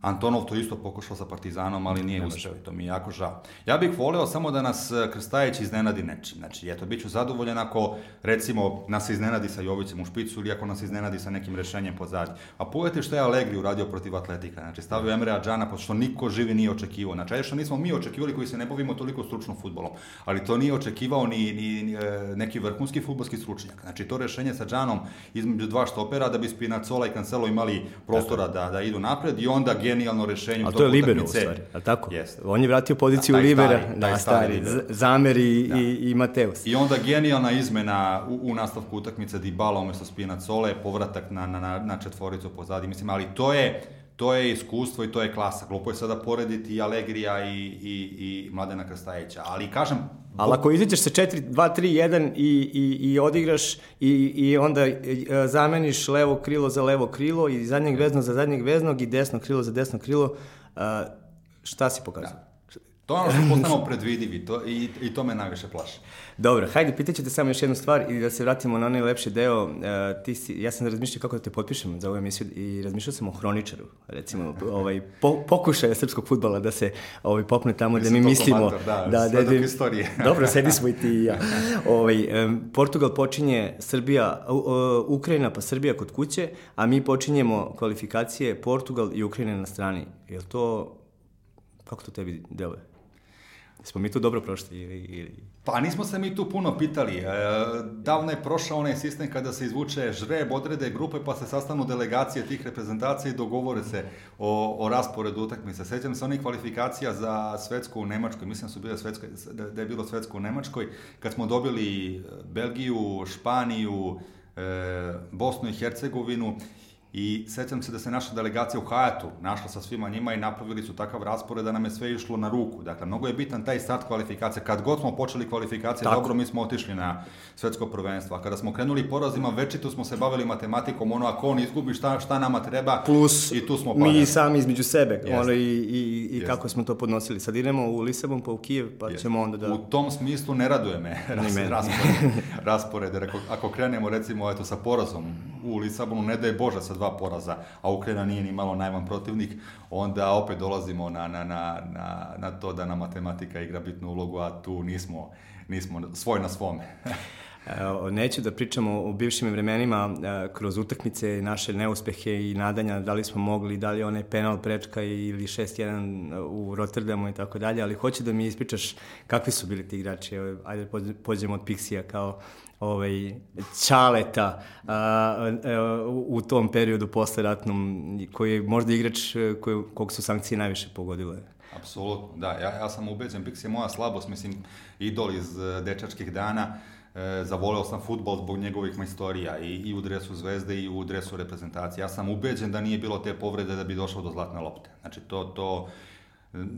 Antonov to isto pokušao sa Partizanom, ali nije uspeo i to mi je jako žao. Ja bih voleo samo da nas e, Krstajić iznenadi nečim. Znači, eto, bit ću zadovoljan ako, recimo, nas iznenadi sa Jovićem u špicu ili ako nas iznenadi sa nekim rešenjem pozadnje. A pogledajte što je Allegri uradio protiv Atletika. Znači, stavio Emre Adžana, što niko živi nije očekivao. Znači, ajde što nismo mi očekivali koji se ne bavimo toliko stručnom futbolom. Ali to nije očekivao ni, ni, ni e, neki vrhunski futbolski stručnjak. Znači, to rešenje sa Džanom između dva štopera da bi Spinacola i Cancelo imali prostora da, da idu napred i onda genijalno rešenje A to je libero u stvari, a tako? Jeste. On je vratio poziciju da, libera, stari, da, stari, stari Zamer i, da. i, i Mateus. I onda genijalna izmena u, u nastavku utakmice Dybala umesto Spinazzole, povratak na, na, na četvoricu pozadi, mislim, ali to je to je iskustvo i to je klasa. Glupo je sada porediti i Alegrija i, i, i Mladena Krstajića. Ali kažem... Ali ako izađeš sa 4, 2, 3, 1 i, i, i odigraš i, i onda e, zameniš levo krilo za levo krilo i zadnjeg veznog za zadnjeg veznog i desno krilo za desno krilo, šta si pokazao? Da. To je ono što postanemo predvidivi to, i, i to me najviše plaši. Dobro, hajde, pitaću te samo još jednu stvar i da se vratimo na onaj lepši deo. Uh, ti si, ja sam razmišljao kako da te potpišem za ovu emisiju i razmišljao sam o hroničaru, recimo, ovaj, po, pokušaja srpskog futbala da se ovaj, popne tamo da mi mislimo... Komantar, da, da, da, da, istorije. dobro, sedi smo i ti i ja. Ovaj, um, Portugal počinje Srbija, uh, Ukrajina pa Srbija kod kuće, a mi počinjemo kvalifikacije Portugal i Ukrajina na strani. Je to, kako to tebi deluje? Smo mi tu dobro prošli ili, ili... Pa nismo se mi tu puno pitali. E, davno je prošao onaj sistem kada se izvuče žreb, odrede grupe pa se sastanu delegacije tih reprezentacija i dogovore se o, o rasporedu utakmice. Sećam se onih kvalifikacija za svetsku u Nemačkoj, mislim da su bile svetsko, da, da je bilo svetsko u Nemačkoj, kad smo dobili Belgiju, Španiju, e, Bosnu i Hercegovinu I sećam se da se naša delegacija u Hajatu našla sa svima njima i napravili su takav raspored da nam je sve išlo na ruku. Dakle, mnogo je bitan taj start kvalifikacije. Kad god smo počeli kvalifikacije, Tako. dobro, mi smo otišli na svetsko prvenstvo. A kada smo krenuli porazima, večito smo se bavili matematikom, ono, ako on izgubi šta, šta nama treba, Plus, i tu smo padali. mi sami između sebe, Jest. ono, i, i, i kako smo to podnosili. Sad idemo u Lisabon pa u Kijev, pa Jest. ćemo onda da... U tom smislu ne raduje me ras, raspored, raspored, ako, ako krenemo, recimo, eto, sa porazom u Lisabonu, ne daj Bože sa dva poraza, a Ukrajina nije ni malo najman protivnik, onda opet dolazimo na, na, na, na, na to da na matematika igra bitnu ulogu, a tu nismo, nismo svoj na svome. Neću da pričamo o bivšim vremenima kroz utakmice, naše neuspehe i nadanja, da li smo mogli, da li onaj penal prečka ili 6-1 u Rotterdamu i tako dalje, ali hoću da mi ispričaš kakvi su bili ti igrači. Ajde, pođemo od Pixija kao ovaj, čaleta a, a, u tom periodu posle ratnom, koji je možda igrač koji, kog su sankcije najviše pogodile. Apsolutno, da. Ja, ja sam ubeđen, Pix je moja slabost, mislim, idol iz e, dečačkih dana. E, zavoleo sam futbol zbog njegovih majstorija i, i u dresu Zvezde i u dresu reprezentacije. Ja sam ubeđen da nije bilo te povrede da bi došao do zlatne lopte. Znači, to, to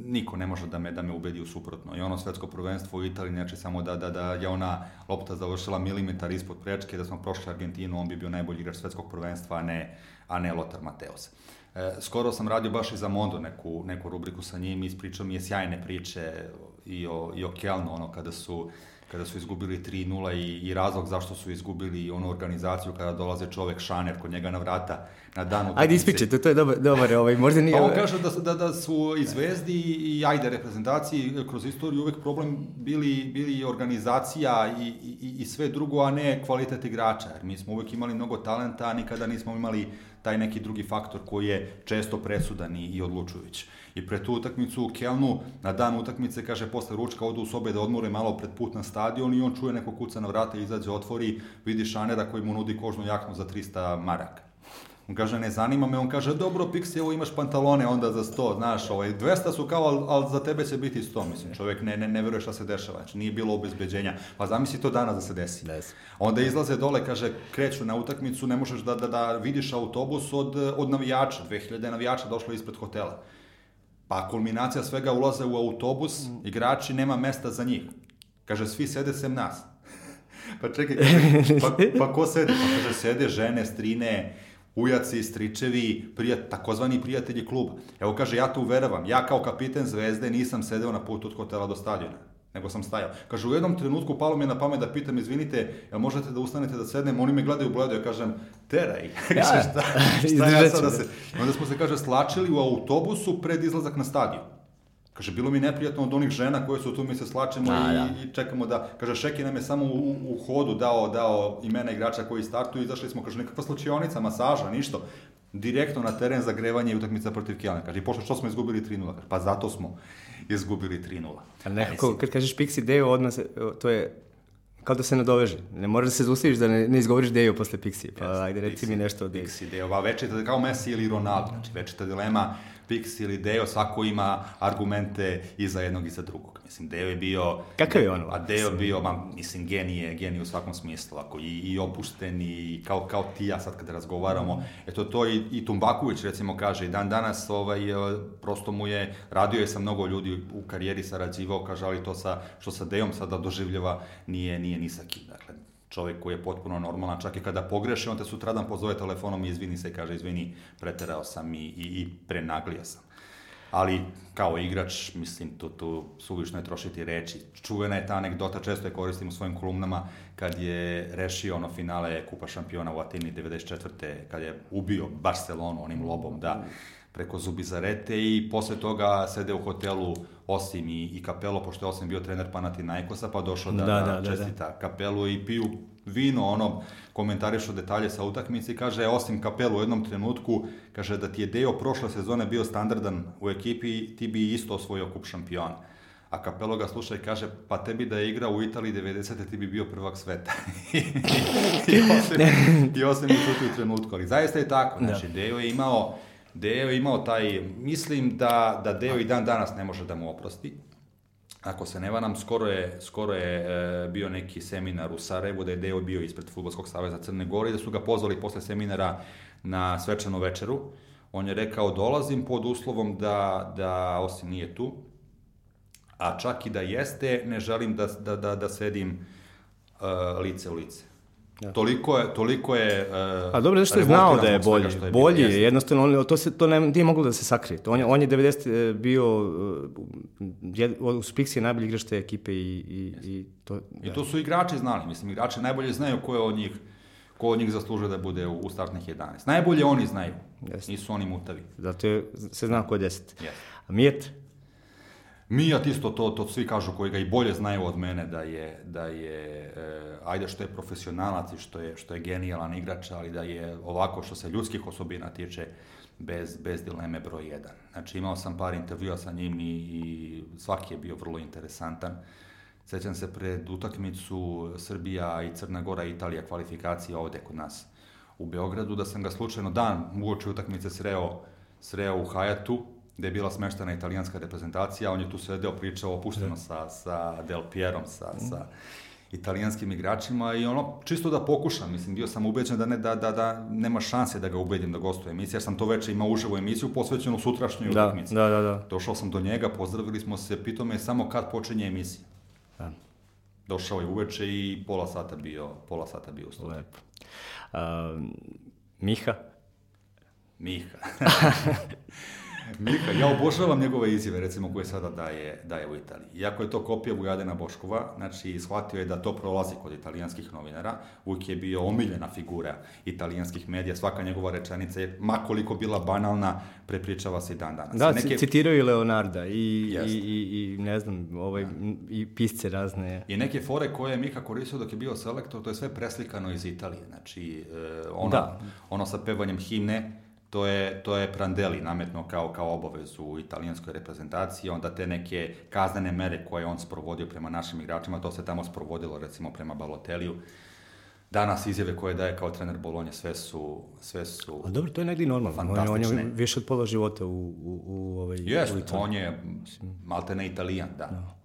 niko ne može da me da me ubedi u suprotno. I ono svetsko prvenstvo u Italiji, znači samo da, da, da je ona lopta završila milimetar ispod prečke, da smo prošli Argentinu, on bi bio najbolji igrač svetskog prvenstva, a ne, a ne Lothar Mateos. E, skoro sam radio baš i za Mondo neku, neku rubriku sa njim, ispričao mi je sjajne priče i o, i o Kelnu, ono kada su kada su izgubili 3-0 i, i razlog zašto su izgubili onu organizaciju kada dolaze čovek Šaner kod njega na vrata na dan utakmice. Ajde ispričajte, to je dobar, dobar ovaj, možda nije... Pa on kaže da, da, da su i Zvezdi i ajde reprezentaciji kroz istoriju uvek problem bili, bili organizacija i, i, i sve drugo, a ne kvalitet igrača. Jer mi smo uvek imali mnogo talenta, a nikada nismo imali taj neki drugi faktor koji je često presudan i, i odlučujući. I pre tu utakmicu u Kelnu, na dan utakmice, kaže, posle ručka odu u sobe da odmore malo pred put na stadion i on čuje neko kuca na vrata, izađe, otvori, vidi šanera koji mu nudi kožnu jaknu za 300 maraka. On kaže, ne zanima me, on kaže, dobro, Pixi, evo imaš pantalone onda za 100, znaš, ovaj, 200 su kao, ali al za tebe će biti 100, mislim, čovjek ne, ne, ne veruje šta se dešava, znači nije bilo obezbeđenja, pa zamisli to danas da se desi. Des. Onda izlaze dole, kaže, kreću na utakmicu, ne možeš da, da, da vidiš autobus od, od navijača, 2000 navijača došlo ispred hotela. Pa kulminacija svega ulaze u autobus, igrači, nema mesta za njih. Kaže, svi sede sem nas. pa čekaj, kaže, pa, pa ko sede? Pa kaže, sede žene, strine, ujaci, stričevi, prijat, takozvani prijatelji kluba. Evo kaže, ja to uveravam, ja kao kapiten Zvezde nisam sedeo na putu od hotela do stadiona nego sam stajao. Kaže, u jednom trenutku palo mi je na pamet da pitam, izvinite, jel možete da ustanete da sednem? Oni me gledaju bledo, ja kažem, teraj. Ja, šta, šta ja sad da se... Onda smo se, kaže, slačili u autobusu pred izlazak na stadion. Kaže, bilo mi neprijatno od onih žena koje su tu, mi se slačemo A, i, da. i čekamo da, kaže, Šeki nam je samo u, u hodu dao, dao imena igrača koji startuju, izašli smo, kaže, nekakva slučionica, masaža, ništa. Direktno na teren zagrevanje i utakmica protiv Kjelna. Kaže, pošto što smo izgubili 3-0? Kaže, pa zato smo izgubili 3-0. Ali nekako, kad kažeš Pixi Deo, odmah se, to je kao da se nadoveže. Ne moraš da se zaustaviš da ne, ne izgovoriš Deo posle Pixi. Pa Jeste, ajde, reci Pixi, mi nešto od Deo. Pixi Deo, va večita kao Messi ili Ronaldo, znači večita dilema Pixi ili Deo, svako ima argumente i za jednog i za drugog. Mislim, Deo je bio... Kakav je on? A Deo je bio, ma, mislim, genije, genije u svakom smislu, ako i, i opušten i kao, kao ti ja sad kada razgovaramo. Eto, to i, i Tumbaković, recimo, kaže, i dan danas, ovaj, e, prosto mu je, radio je sa mnogo ljudi u karijeri, sarađivao, kaže, ali to sa, što sa Deom sada doživljava, nije, nije ni sa kim. Čovjek koji je potpuno normalan, čak i kada pogreši, on te sutradan pozove telefonom i izvini se i kaže, izvini, preterao sam i, i, i prenaglio sam. Ali, kao igrač, mislim, tu, tu suvišno je trošiti reči. Čuvena je ta anegdota, često je koristim u svojim kolumnama, kad je rešio ono finale Kupa šampiona u Atini 94. kad je ubio Barcelonu onim lobom, da, preko Zubizarete i posle toga sede u hotelu Osim i, i Kapelo, pošto je Osim bio trener Panathinaikosa, pa došao da, Da, da, da, da, da, čestita Kapelu i piju vino, ono, komentarišu detalje sa utakmice i kaže, osim Kapelu u jednom trenutku, kaže da ti je Deo prošle sezone bio standardan u ekipi, ti bi isto osvojio kup šampiona. A Kapelo ga sluša i kaže, pa tebi da je igrao u Italiji 90. ti bi bio prvak sveta. I osim, i osim u trenutku. Ali zaista je tako. Znači, Da. Deo je imao Deo je imao taj, mislim da, da Deo i dan danas ne može da mu oprosti. Ako se ne varam, skoro je, skoro je e, bio neki seminar u Sarajevu, da je Deo bio ispred Futbolskog saveza Crne Gore i da su ga pozvali posle seminara na svečanu večeru. On je rekao, dolazim pod uslovom da, da osim nije tu, a čak i da jeste, ne želim da, da, da, da sedim uh, lice u lice. Da. Toliko je, toliko je... Uh, A dobro, zašto je znao da je bolji. Je bolji je, jednostavno, on, to, se, to ne, nije moglo da se sakrije. On, je, on je 90 bio, uh, jed, u Spixi je najbolji igrač te ekipe i, i, i to... I to su igrači znali, mislim, igrači najbolje znaju ko je od njih ko od njih zaslužuje da bude u, u startnih 11. Najbolje oni znaju, Jeste. nisu oni mutavi. Zato je, se zna ko je 10. Jeste. A Mijet? Mijat isto to, to svi kažu koji ga i bolje znaju od mene da je, da je e, ajde što je profesionalac i što je, što je genijalan igrač, ali da je ovako što se ljudskih osobina tiče bez, bez dileme broj jedan. Znači imao sam par intervjua sa njim i, i svaki je bio vrlo interesantan. Sećam se pred utakmicu Srbija i Crna Gora i Italija kvalifikacija ovde kod nas u Beogradu, da sam ga slučajno dan uoči utakmice sreo, sreo u Hajatu, gde je bila smeštena italijanska reprezentacija, on je tu sedeo, pričao opušteno sa, sa Del Pierom, sa, sa... italijanskim igračima i ono, čisto da pokušam, mislim, bio sam ubeđen da, ne, da, da, da nema šanse da ga ubedim da gostuje emisija, jer sam to veče imao uživo emisiju posvećenu sutrašnjoj Da, utakmici. da, da, da. Došao sam do njega, pozdravili smo se, pitao me samo kad počinje emisija. Da. Došao je uveče i pola sata bio, pola sata bio u studiju. Lepo. A, Miha? Miha. Miha, ja obožavam njegove izjave, recimo, koje sada daje, daje u Italiji. Iako je to kopija Vujadena Boškova, znači, shvatio je da to prolazi kod italijanskih novinara, uvijek je bio omiljena figura italijanskih medija, svaka njegova rečenica je, makoliko bila banalna, prepričava se i dan danas. Da, Neke- citiraju i Leonarda i, i, i, i, ne znam, ovaj, i pisce razne. I neke fore koje je Mika koristio dok je bio selektor, to je sve preslikano iz Italije. Znači, e, ono, Da. ono sa pevanjem himne, to je, to je Prandelli nametno kao, kao obavezu u italijanskoj reprezentaciji, onda te neke kaznene mere koje je on sprovodio prema našim igračima, to se tamo sprovodilo recimo prema Baloteliju. Danas izjave koje daje kao trener Bolonje, sve su, sve su... A dobro, to je negdje normalno. On, je- on je više od pola života u, u, u, ovaj, u Jeste, Italiji. on je malte ne italijan, da.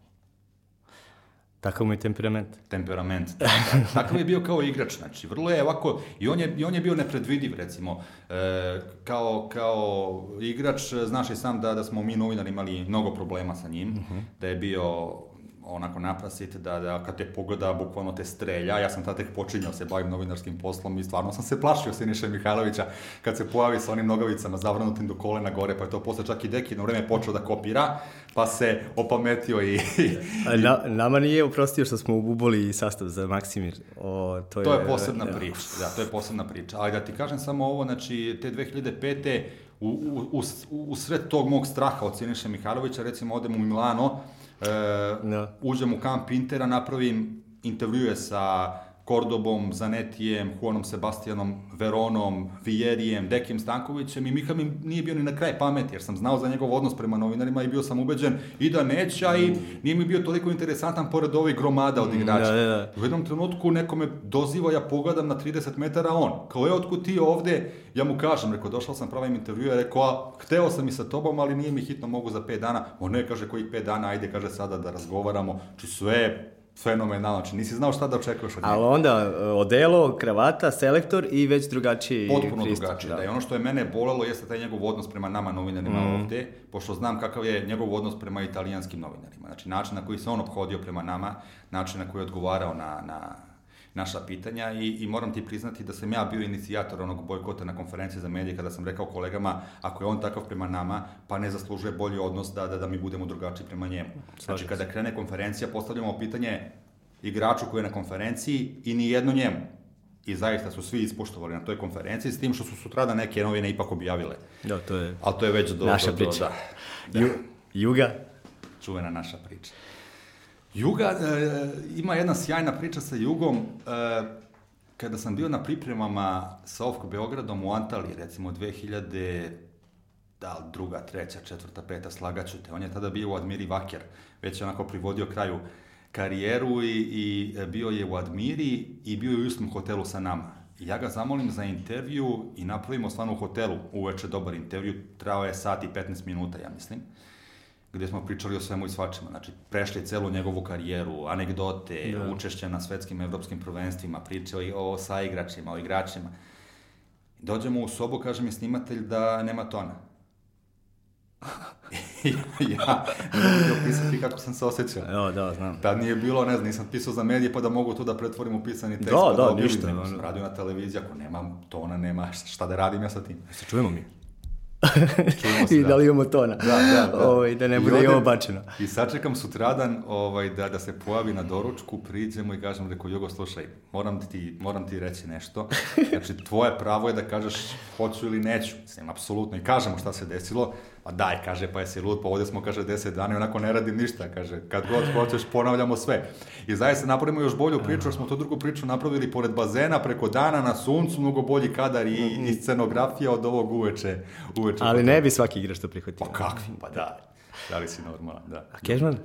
Takav mu je temperament. temperament. Da, da. Takav je bio kao igrač, znači vrlo je ovako, i on je, i on je bio nepredvidiv recimo, e, kao, kao igrač, znaš i sam da, da smo mi novinari imali mnogo problema sa njim, da je bio onako naprasit, da, da kad te pogleda, bukvalno te strelja. Ja sam tada tek počinjao se bavim novinarskim poslom i stvarno sam se plašio Siniše Mihajlovića kad se pojavi sa onim nogavicama zavrnutim do kolena gore, pa je to posle čak i Deki na vreme počeo da kopira, pa se opametio i, A na, nama nije oprostio što smo uboli sastav za Maksimir. O, to, To je posebna da. priča, da, to je posebna priča. Ali da ti kažem samo ovo, znači, te 2005. U, u, u, u sred tog mog straha od Siniše Mihajlovića, recimo, odem u Milano, e, Da. uđem u kamp Intera, napravim intervjue sa Kordobom, Zanetijem, Juanom Sebastianom, Veronom, Vijerijem, Dekim Stankovićem i Miha mi nije bio ni na kraj pameti, jer sam znao za njegov odnos prema novinarima i bio sam ubeđen i da neće, a i nije mi bio toliko interesantan pored ovih gromada od igrača. da, da. U jednom trenutku neko me doziva, ja pogledam na 30 metara, on. Kao je, otkud ti ovde? Ja mu kažem, rekao, došao sam pravim intervju, ja rekao, a, hteo sam i sa tobom, ali nije mi hitno, mogu za 5 dana. On ne, kaže, kojih 5 dana, ajde, kaže, sada da razgovaramo. Či sve je fenomenalno, znači nisi znao šta da očekuješ od njega. Ali onda e, odelo, kravata, selektor i već drugačiji Potpuno pristup, drugačije. Da. I ono što je mene bolelo jeste taj njegov odnos prema nama novinarima Mhm. ovde, pošto znam kakav je njegov odnos prema italijanskim novinarima. Znači način na koji se on obhodio prema nama, način na koji je odgovarao na, na naša pitanja i, i moram ti priznati da sam ja bio inicijator onog bojkota na konferenciji za medije kada sam rekao kolegama ako je on takav prema nama, pa ne zaslužuje bolji odnos da, da, da mi budemo drugačiji prema njemu. Znači kada krene konferencija postavljamo pitanje igraču koji je na konferenciji i ni jedno njemu. I zaista su svi ispoštovali na toj konferenciji, s tim što su sutrada neke novine ipak objavile. Da, to je Ali to je već do... Naša do, priča. Do, da, Ju, Juga. čuvena naša priča. Juga, e, ima jedna sjajna priča sa Jugom. E, kada sam bio na pripremama sa OFK Beogradom u Antaliji, recimo 2000, da druga, treća, četvrta, peta, slagaću te. On je tada bio u Admiri Vaker, već je onako privodio kraju karijeru i, i bio je u Admiri i bio je u istom hotelu sa nama. I ja ga zamolim za intervju i napravimo stvarno u hotelu uveče dobar intervju, trao je sat i 15 minuta, ja mislim gde smo pričali o svemu i svačemu. Znači, prešli celu njegovu karijeru, anegdote, Da. učešće na svetskim evropskim prvenstvima, priče o, o saigračima, o igračima. Dođemo u sobu, kaže mi snimatelj da nema tona. ja ne mogu ti opisati kako sam se osjećao. Evo, da, znam. Tad nije bilo, ne znam, nisam pisao za medije pa da mogu to da pretvorim u pisani tekst. Da, pa da, objavim, ništa, nego ono. sam radio na televiziji, ako nemam tona, nema šta da radim ja sa tim. Se čujemo mi. Se, I da. da li imamo tona. Da, da, da. Ovaj, da ne bude i ovo bačeno. I sačekam sutradan ovaj, da, da se pojavi na doručku, priđemo i kažem, rekao, Jugo, slušaj, moram ti, moram ti reći nešto. Znači, tvoje pravo je da kažeš hoću ili neću. Mislim, apsolutno. I kažemo šta se desilo. Pa daj, kaže, pa jesi lud, pa ovdje smo, kaže, deset dana i onako ne radim ništa. Kaže, kad god hoćeš, ponavljamo sve. I zaista napravimo još bolju priču, jer smo tu drugu priču napravili pored bazena, preko dana, na suncu, mnogo bolji kadar i, i scenografija od ovog uveče. uveče Ali ne bi svaki igrač to prihvatio. Pa kakvi, pa da. Da li si normalan, da. A Kežman?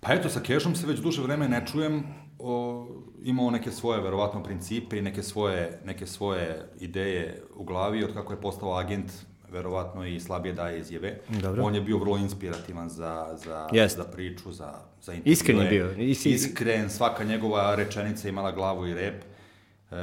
Pa eto, sa Kešom se već duže vreme ne čujem. O, imao neke svoje, verovatno, principe i neke svoje, neke svoje ideje u glavi od kako je postao agent verovatno i slabije daje izjave. Dobro. On je bio vrlo inspirativan za, za, Jest. za priču, za, za intervjue. Iskren je bio. Is- is- Iskren, svaka njegova rečenica imala glavu i rep. E,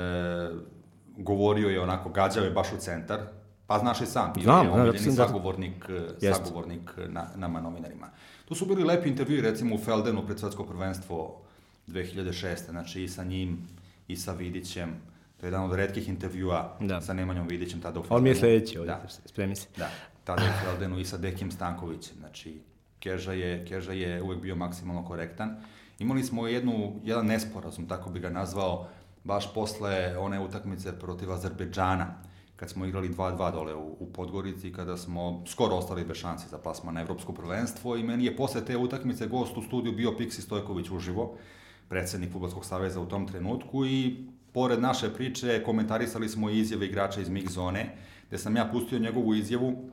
govorio je onako, gađao je baš u centar. Pa znaš i sam, bio Znam, je da, omiljeni da, sagovornik, e, Jest. sagovornik na, nama novinarima. Tu su bili lepi intervjui, recimo u Feldenu pred svetsko prvenstvo 2006. Znači i sa njim, i sa Vidićem. To je jedan od redkih intervjua Da. sa Nemanjom Vidićem tada u On mi je sledeći ovdje, Da. spremi se. Da, tada u Feldenu i sa Dekim Stankovićem. Znači, Keža je, Keža je uvek bio maksimalno korektan. Imali smo jednu, jedan nesporazum, tako bi ga nazvao, baš posle one utakmice protiv Azerbejdžana, kad smo igrali 2-2 dole u, u Podgorici, kada smo skoro ostali bez šansi za plasman na evropsko prvenstvo i meni je posle te utakmice gost u studiju bio Piksi Stojković uživo, predsednik Futbolskog saveza u tom trenutku i pored naše priče komentarisali smo izjave igrača iz mix zone, gde sam ja pustio njegovu izjavu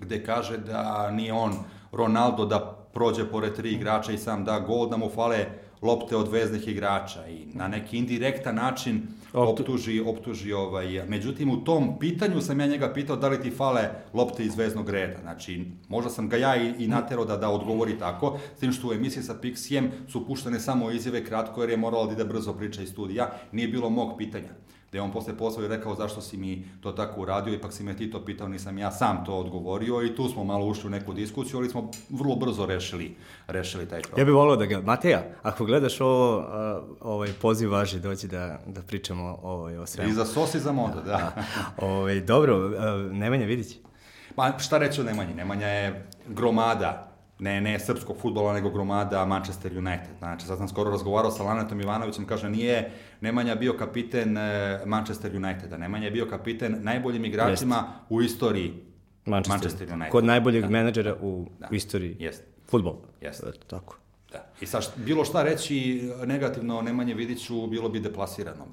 gde kaže da nije on Ronaldo da prođe pored tri igrača i sam da gol, da mu fale lopte od veznih igrača i na neki indirektan način Optu- optuži, optuži ovaj, međutim u tom pitanju sam ja njega pitao da li ti fale lopte iz veznog reda, znači možda sam ga ja i, i naterao da, da odgovori tako, s tim što u emisiji sa Pixijem su puštene samo izjave kratko jer je moralo da ide brzo priča iz studija, nije bilo mog pitanja da je on posle pozvao i rekao zašto si mi to tako uradio, ipak si me ti to pitao, nisam ja sam to odgovorio i tu smo malo ušli u neku diskusiju, ali smo vrlo brzo rešili, rešili taj problem. Ja bih volio da ga... Mateja, ako gledaš ovo, ovaj poziv važi doći da, da pričamo ovaj, o svemu. I za sos i za moda, da. Ovaj, dobro, Nemanja Vidić. Ma šta reći o Nemanji? Nemanja je gromada, ne, ne srpskog futbola, nego gromada Manchester United. Znači, sad sam skoro razgovarao sa Lanetom Ivanovićem, kaže, nije Nemanja bio kapiten eh, Manchester Uniteda, Nemanja je bio kapiten najboljim igračima u istoriji Manchester, Manchester United. Kod najboljeg Da. menadžera u, Da. u istoriji Jest. futbola. Jest. Eto, tako. Da. I sad, št- bilo šta reći negativno o Nemanje Vidiću bilo bi deplasirano.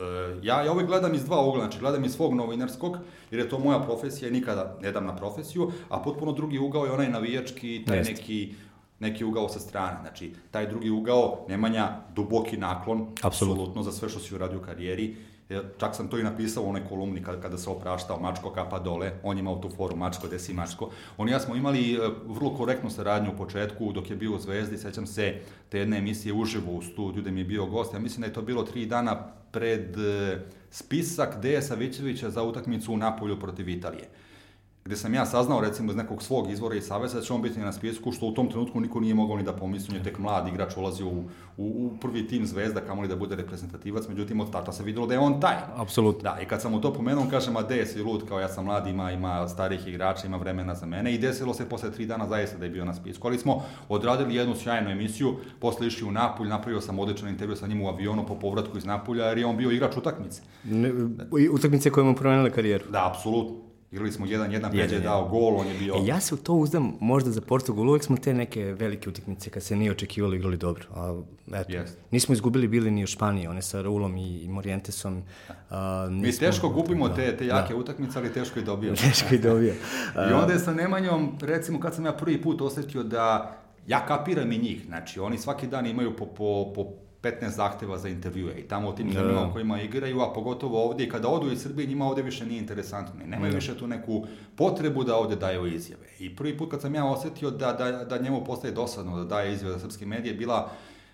E, ja, ja uvek gledam iz dva ugla, znači gledam iz svog novinarskog, jer je to moja profesija i nikada ne dam na profesiju, a potpuno drugi ugao je onaj navijački, taj Jeste. neki neki ugao sa strane. Znači, taj drugi ugao, Nemanja, duboki naklon, Apsolutno. apsolutno za sve što si uradio u karijeri. E, Čak sam to i napisao u onoj kolumni kada, kada se opraštao Mačko kapa dole, on je imao tu foru Mačko, gde si Mačko. On i ja smo imali e, vrlo korektnu saradnju u početku dok je bio u Zvezdi, sećam se te jedne emisije uživo u studiju gde mi je bio gost, ja mislim da je to bilo tri dana pred e, spisak Deja Savićevića za utakmicu u Napolju protiv Italije gde sam ja saznao recimo iz nekog svog izvora i saveza da će on biti na spisku, što u tom trenutku niko nije mogao ni da pomisli, on je tek mlad igrač ulazi u, u, u prvi tim Zvezda, kamoli da bude reprezentativac, međutim od tata se videlo da je on taj. Apsolutno. Da, i kad sam mu to pomenuo, on kaže, ma de si lud, kao ja sam mlad, ima, ima starih igrača, ima vremena za mene i desilo se posle tri dana zaista da je bio na spisku, ali smo odradili jednu sjajnu emisiju, posle išli u Napulj, napravio sam odličan intervju sa njim u avionu po povratku iz Napulja, jer je on bio igrač utakmice. Ne, i utakmice koje mu promenile karijeru. Da, apsolutno. Igrali smo jedan, jedan, Jedan, Peđa je dao gol, on je bio... E, ja se u to uzdam možda za Portugal, uvek smo te neke velike utakmice kad se nije očekivalo igrali dobro. A, eto, Jest. nismo izgubili bili ni u Španiji, one sa Raulom i, Morientesom. A, Mi nismo, teško gubimo da, te, te jake utakmice, ali teško i dobijamo. Teško i dobio. I onda je sa Nemanjom, recimo kad sam ja prvi put osetio da ja kapiram i njih, znači oni svaki dan imaju po, po, po 15 zahteva za intervjue i tamo u tim Da. zemljama u kojima igraju, a pogotovo ovdje, kada odu iz Srbije, njima ovdje više nije interesantno. Nemaju Da. više tu neku potrebu da ovdje daju izjave. I prvi put kad sam ja osetio da, da, da njemu postaje dosadno da daje izjave za srpske medije, bila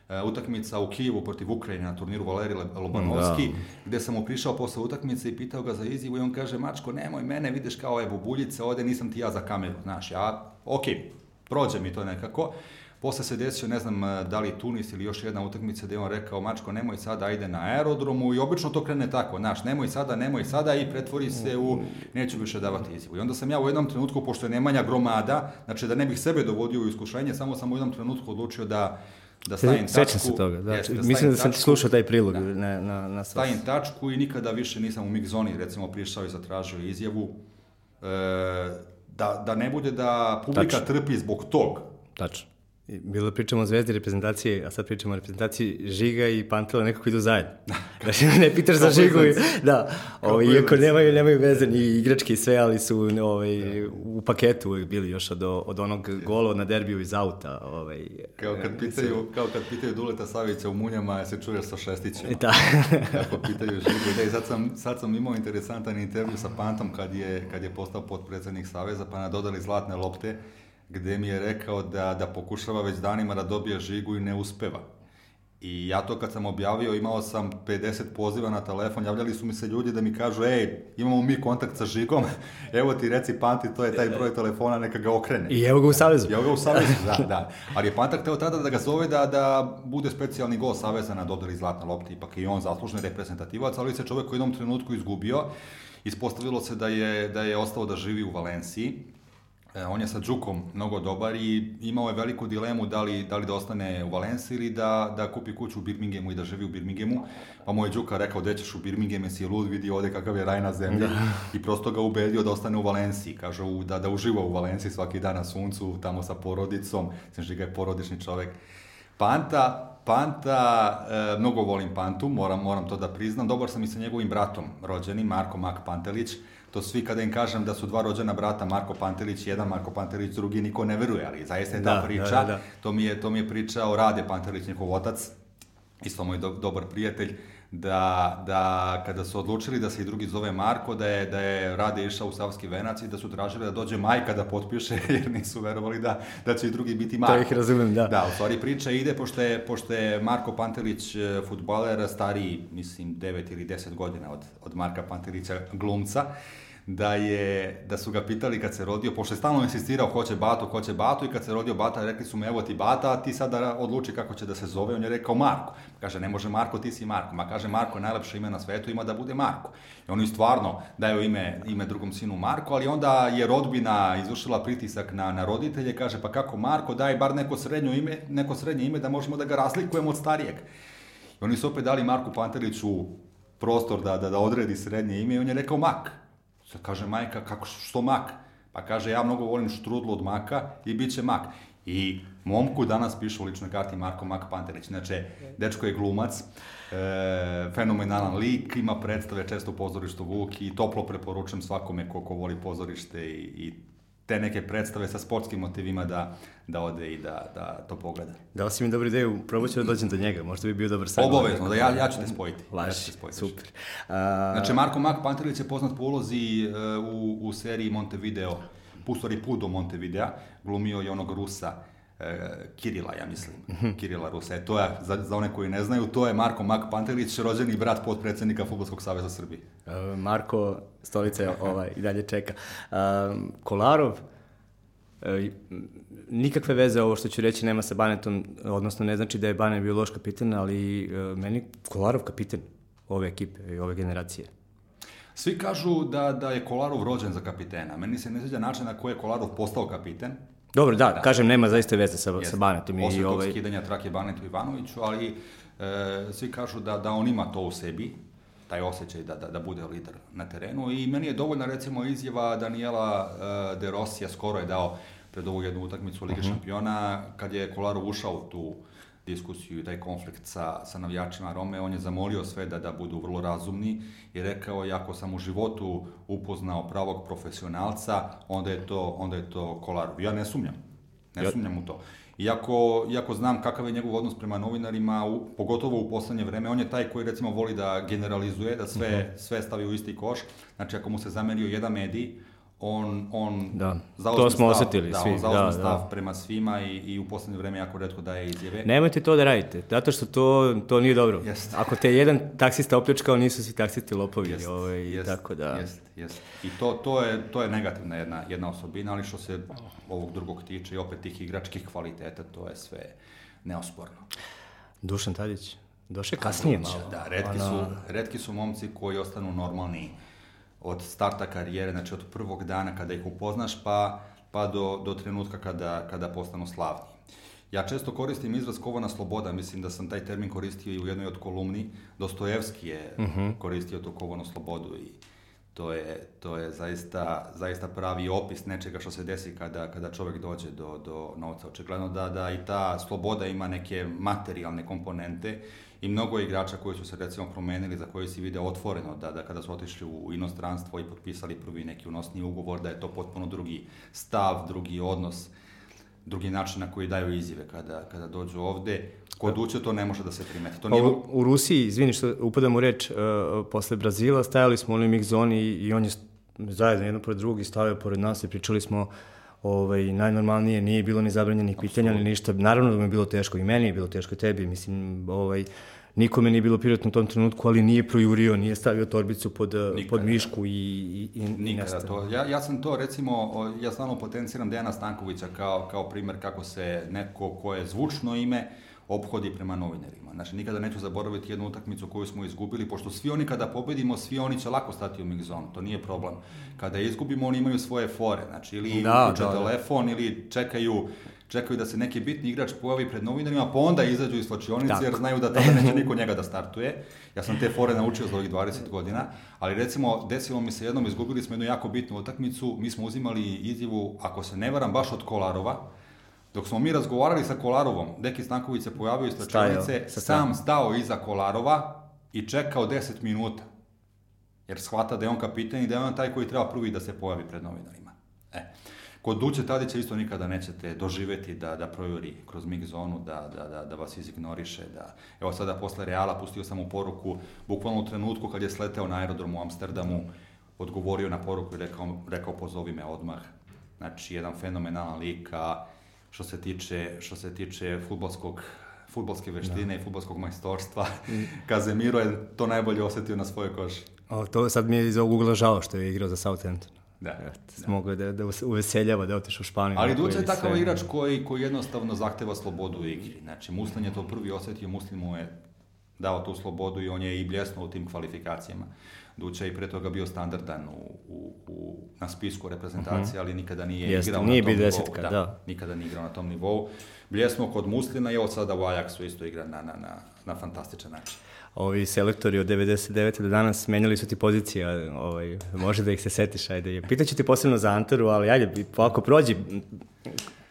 e, utakmica u Kijevu protiv Ukrajine na turniru Valeri Le- Lobanovski, Da. gde sam mu prišao posle utakmice i pitao ga za izjavu i on kaže, Mačko, nemoj mene, vidiš kao je bubuljice, ovde nisam ti ja za kameru, znaš, ja, okej, prođe mi to nekako. Posle se desio, ne znam eh, da li Tunis ili još jedna utakmica gde je on rekao, Mačko, nemoj sada, ajde na aerodromu i obično to krene tako, znaš, nemoj sada, nemoj sada i pretvori se u, neću više davati izjavu. I onda sam ja u jednom trenutku, pošto je Nemanja gromada, znači da ne bih sebe dovodio u iskušenje, samo sam u jednom trenutku odlučio da da stavim Se, tačku. sećam se toga, da. Jeste, da Mislim da sam ti slušao taj prilog Da. na, na, na sva- Stavim tačku i nikada više nisam u mix zoni, recimo prišao i zatražio izjavu. E, da, da ne bude da publika Tačno. trpi zbog tog. Tačno. Bilo pričamo o zvezdi reprezentaciji, a sad pričamo o reprezentaciji Žiga i Pantela nekako idu zajedno. Znači, ne pitaš za Žigu. I, da, ovaj, iako nemaju, nemaju veze ni igračke i sve, ali su ovaj, da. u paketu bili još od, od onog gola na derbiju iz auta. Ovaj, kao, kad pitaju, kao kad pitaju Duleta Savića u Munjama, se čuješ sa šestićima. Da. Kako pitaju Žigu. Da, i sad sam, sad sam imao interesantan intervju sa Pantom kad je, kad je postao potpredsednik Saveza, pa nadodali zlatne lopte gde mi je rekao da, da pokušava već danima da dobije žigu i ne uspeva. I ja to kad sam objavio, imao sam 50 poziva na telefon, javljali su mi se ljudi da mi kažu, ej, imamo mi kontakt sa Žigom, evo ti reci Panti, to je taj broj telefona, neka ga okrene. I evo ga u Savezu. Evo ga u Savezu, da, da. Ali je Pantak teo tada da ga zove da, da bude specijalni gol Saveza na dodali zlatna lopta, ipak i on zaslužni reprezentativac, ali se čovek u jednom trenutku izgubio, ispostavilo se da je, da je ostao da živi u Valenciji, E, on je sa Džukom mnogo dobar i imao je veliku dilemu da li, da li da ostane u Valenciji ili da, da kupi kuću u Birminghamu i da živi u Birminghamu. Pa mu je Džuka rekao, gde ćeš u Birmingham, jesi lud, vidi ovde kakav je raj na zemlji. Da. I prosto ga ubedio da ostane u Valenciji. Kaže, u, da, da uživa u Valenciji svaki dan na suncu, tamo sa porodicom. Znači ga je porodični čovek. Panta, Panta, e, mnogo volim Pantu, moram, moram to da priznam. Dobar sam i sa njegovim bratom, rođenim, Marko Mak Pantelić to svi kada im kažem da su dva rođena brata Marko Pantelić, jedan Marko Pantelić, drugi niko ne veruje, ali zaista je ta da, priča, da, da. to mi je to mi je pričao Rade Pantelić, njegov otac, isto moj do, dobar prijatelj, da, da kada su odlučili da se i drugi zove Marko, da je, da je Rade išao u Savski venac i da su tražili da dođe majka da potpiše, jer nisu verovali da, da će i drugi biti Marko. To ih razumem, da. Da, u stvari priča ide, pošto je, pošto je Marko Pantelić e, futbaler stariji, mislim, 9 ili 10 godina od, od Marka Pantelića glumca, da je, da su ga pitali kad se rodio, pošto je stalno insistirao hoće Bato, hoće Bato i kad se rodio Bata rekli su mu evo ti Bata, a ti sada odluči kako će da se zove, on je rekao Marko. Kaže ne može Marko, ti si Marko. Ma kaže Marko je najlepše ime na svetu, ima da bude Marko. I oni stvarno daju ime, ime drugom sinu Marko, ali onda je rodbina izvršila pritisak na, na roditelje, kaže pa kako Marko, daj bar neko srednje ime, neko srednje ime da možemo da ga razlikujemo od starijeg. I oni su opet dali Marku Panteliću prostor da, da, da odredi srednje ime i on je rekao Mak. Sad kaže majka, kako, što mak? Pa kaže, ja mnogo volim štrudlu od maka i bit će mak. I momku danas piše u ličnoj karti Marko Mak Panterić. Znači, dečko je glumac, e, fenomenalan lik, ima predstave često u pozorištu Vuk i toplo preporučujem svakome ko, ko voli pozorište i, i te neke predstave sa sportskim motivima da, da ode i da, da to pogleda. Dao si mi dobru ideju, probat ću da dođem do njega, možda bi bio dobar sad. Obavezno, da ja, ja ću te spojiti. Laži, ja ću te spojiti. super. A... Znači, Marko Mak Pantrilić je poznat po ulozi uh, u, u seriji Montevideo, Pustori Pudo Montevideo, glumio je onog Rusa, e, Kirila, ja mislim. Mm -hmm. Kirila Rusa. E, to je, za, za one koji ne znaju, to je Marko Mak Pantelić, rođeni brat podpredsednika Futbolskog saveza Srbije. E, Marko Stolica ovaj, i dalje čeka. E, Kolarov, e, nikakve veze ovo što ću reći nema sa Banetom, odnosno ne znači da je Banet bio loš kapitan, ali e, meni Kolarov kapitan ove ekipe i ove generacije. Svi kažu da, da je Kolarov rođen za kapitena. Meni se ne sviđa način na koji je Kolarov postao kapiten, Dobro, da, da, kažem, nema zaista veze sa, Jest. sa Banetom. I tog ovaj... skidanja trake Banetu Ivanoviću, ali e, svi kažu da, da on ima to u sebi, taj osjećaj da, da, da bude lider na terenu i meni je dovoljna recimo izjava Daniela e, De Rossija, skoro je dao pred ovu jednu utakmicu Lige uh mhm. -huh. šampiona, kad je Kolarov ušao u tu diskusiju i taj konflikt sa, sa navijačima Rome, on je zamolio sve da, da budu vrlo razumni i rekao je ako sam u životu upoznao pravog profesionalca, onda je to, onda je to Kolarov. Ja ne sumnjam. Ne sumnjam u to. Iako, iako znam kakav je njegov odnos prema novinarima, u, pogotovo u poslednje vreme, on je taj koji recimo voli da generalizuje, da sve, uh mhm. -huh. sve stavi u isti koš. Znači ako mu se zamerio jedan medij, on, on da. to smo stav, osetili da, svi. on zauzme da, stav da. prema svima i, i u poslednje vreme jako redko daje izjave. Nemojte to da radite, zato što to, to nije dobro. Jest. Ako te jedan taksista opljačkao, nisu svi taksisti lopovi. Jest, ovaj, jest, tako da... Jest, jest. I to, to, je, to je negativna jedna, jedna osobina, ali što se ovog drugog tiče i opet tih igračkih kvaliteta, to je sve neosporno. Dušan Tadić, došle kasnije malo. Da, redki, su, redki su momci koji ostanu normalni od starta karijere, znači od prvog dana kada ih upoznaš pa, pa do, do trenutka kada, kada postanu slavni. Ja često koristim izraz kovana sloboda, mislim da sam taj termin koristio i u jednoj od kolumni. Dostojevski je uh mhm. -huh. koristio tu kovanu slobodu i To je, to je zaista, zaista pravi opis nečega što se desi kada, kada čovjek dođe do, do novca. Očigledno da, da i ta sloboda ima neke materijalne komponente i mnogo igrača koji su se recimo promenili, za koji si video otvoreno da, da kada su otišli u inostranstvo i potpisali prvi neki unosni ugovor, da je to potpuno drugi stav, drugi odnos, drugi način na koji daju izjave kada, kada dođu ovde. Kod Uće to ne može da se primeti. To nije... u, u Rusiji, izvini što upadam u reč, uh, posle Brazila stajali smo u onim zoni i, i on je zajedno jedno pored drugi stavio pored nas i pričali smo ovaj, najnormalnije, nije bilo ni zabranjenih pitanja, ni ništa. Naravno da mi je bilo teško i meni je bilo teško i tebi, mislim, ovaj, nikome nije bilo prijatno u tom trenutku, ali nije projurio, nije stavio torbicu pod, Nikada. pod mišku i, i, i Nikada to. Ja, ja sam to, recimo, ja stvarno potenciram Dejana Stankovića kao, kao primer kako se neko ko je zvučno ime, ophodi prema novinarima. Znači, nikada neću zaboraviti jednu utakmicu koju smo izgubili, pošto svi oni kada pobedimo, svi oni će lako stati u mix zonu, to nije problem. Kada izgubimo, oni imaju svoje fore, znači, ili da, da, da. telefon, ili čekaju čekaju da se neki bitni igrač pojavi pred novinarima, pa onda izađu iz slačionice jer znaju da tada neće niko njega da startuje. Ja sam te fore naučio za ovih 20 godina, ali recimo desilo mi se jednom, izgubili smo jednu jako bitnu utakmicu, mi smo uzimali izjavu, ako se ne varam, baš od Kolarova, Dok smo mi razgovarali sa Kolarovom, Deki Stanković se pojavio iz slačionice, sam stao iza Kolarova i čekao 10 minuta. Jer shvata da je on kapitan i da je on taj koji treba prvi da se pojavi pred novinarima. E. Kod Duće Tadića isto nikada nećete doživeti da, da projuri kroz mig zonu, da, da, da, da vas izignoriše. Da... Evo sada posle Reala pustio sam mu poruku, bukvalno u trenutku kad je sleteo na aerodromu u Amsterdamu, odgovorio na poruku i rekao, rekao pozovi me odmah. Znači, jedan fenomenalan lika, što se tiče, što se tiče futbolskog futbolske veštine da. i futbolskog majstorstva. Kazemiro je to najbolje osetio na svojoj koži. O, to sad mi je iz ovog ugla žao što je igrao za Southampton. Da. Eto, da. Mogao da, da uveseljava, da otiš u Španiju. Ali Duca je takav sve... igrač koji, koji jednostavno zahteva slobodu u igri. Znači, Muslin je to prvi osetio, Muslin mu je dao tu slobodu i on je i bljesnuo u tim kvalifikacijama. Duća je i pre toga bio standardan u, u, u, na spisku reprezentacije, mhm. ali nikada nije Jeste, igrao nije na tom desetka, nivou. Da, da. Nikada nije igrao na tom nivou. Bljesmo kod Muslina i od sada u Ajaxu isto igra na, na, na, na fantastičan način ovi selektori od 99. do danas menjali su ti pozicije, ovaj, može da ih se setiš, ajde. Pitaću ti posebno za Antaru, ali ajde, ako prođi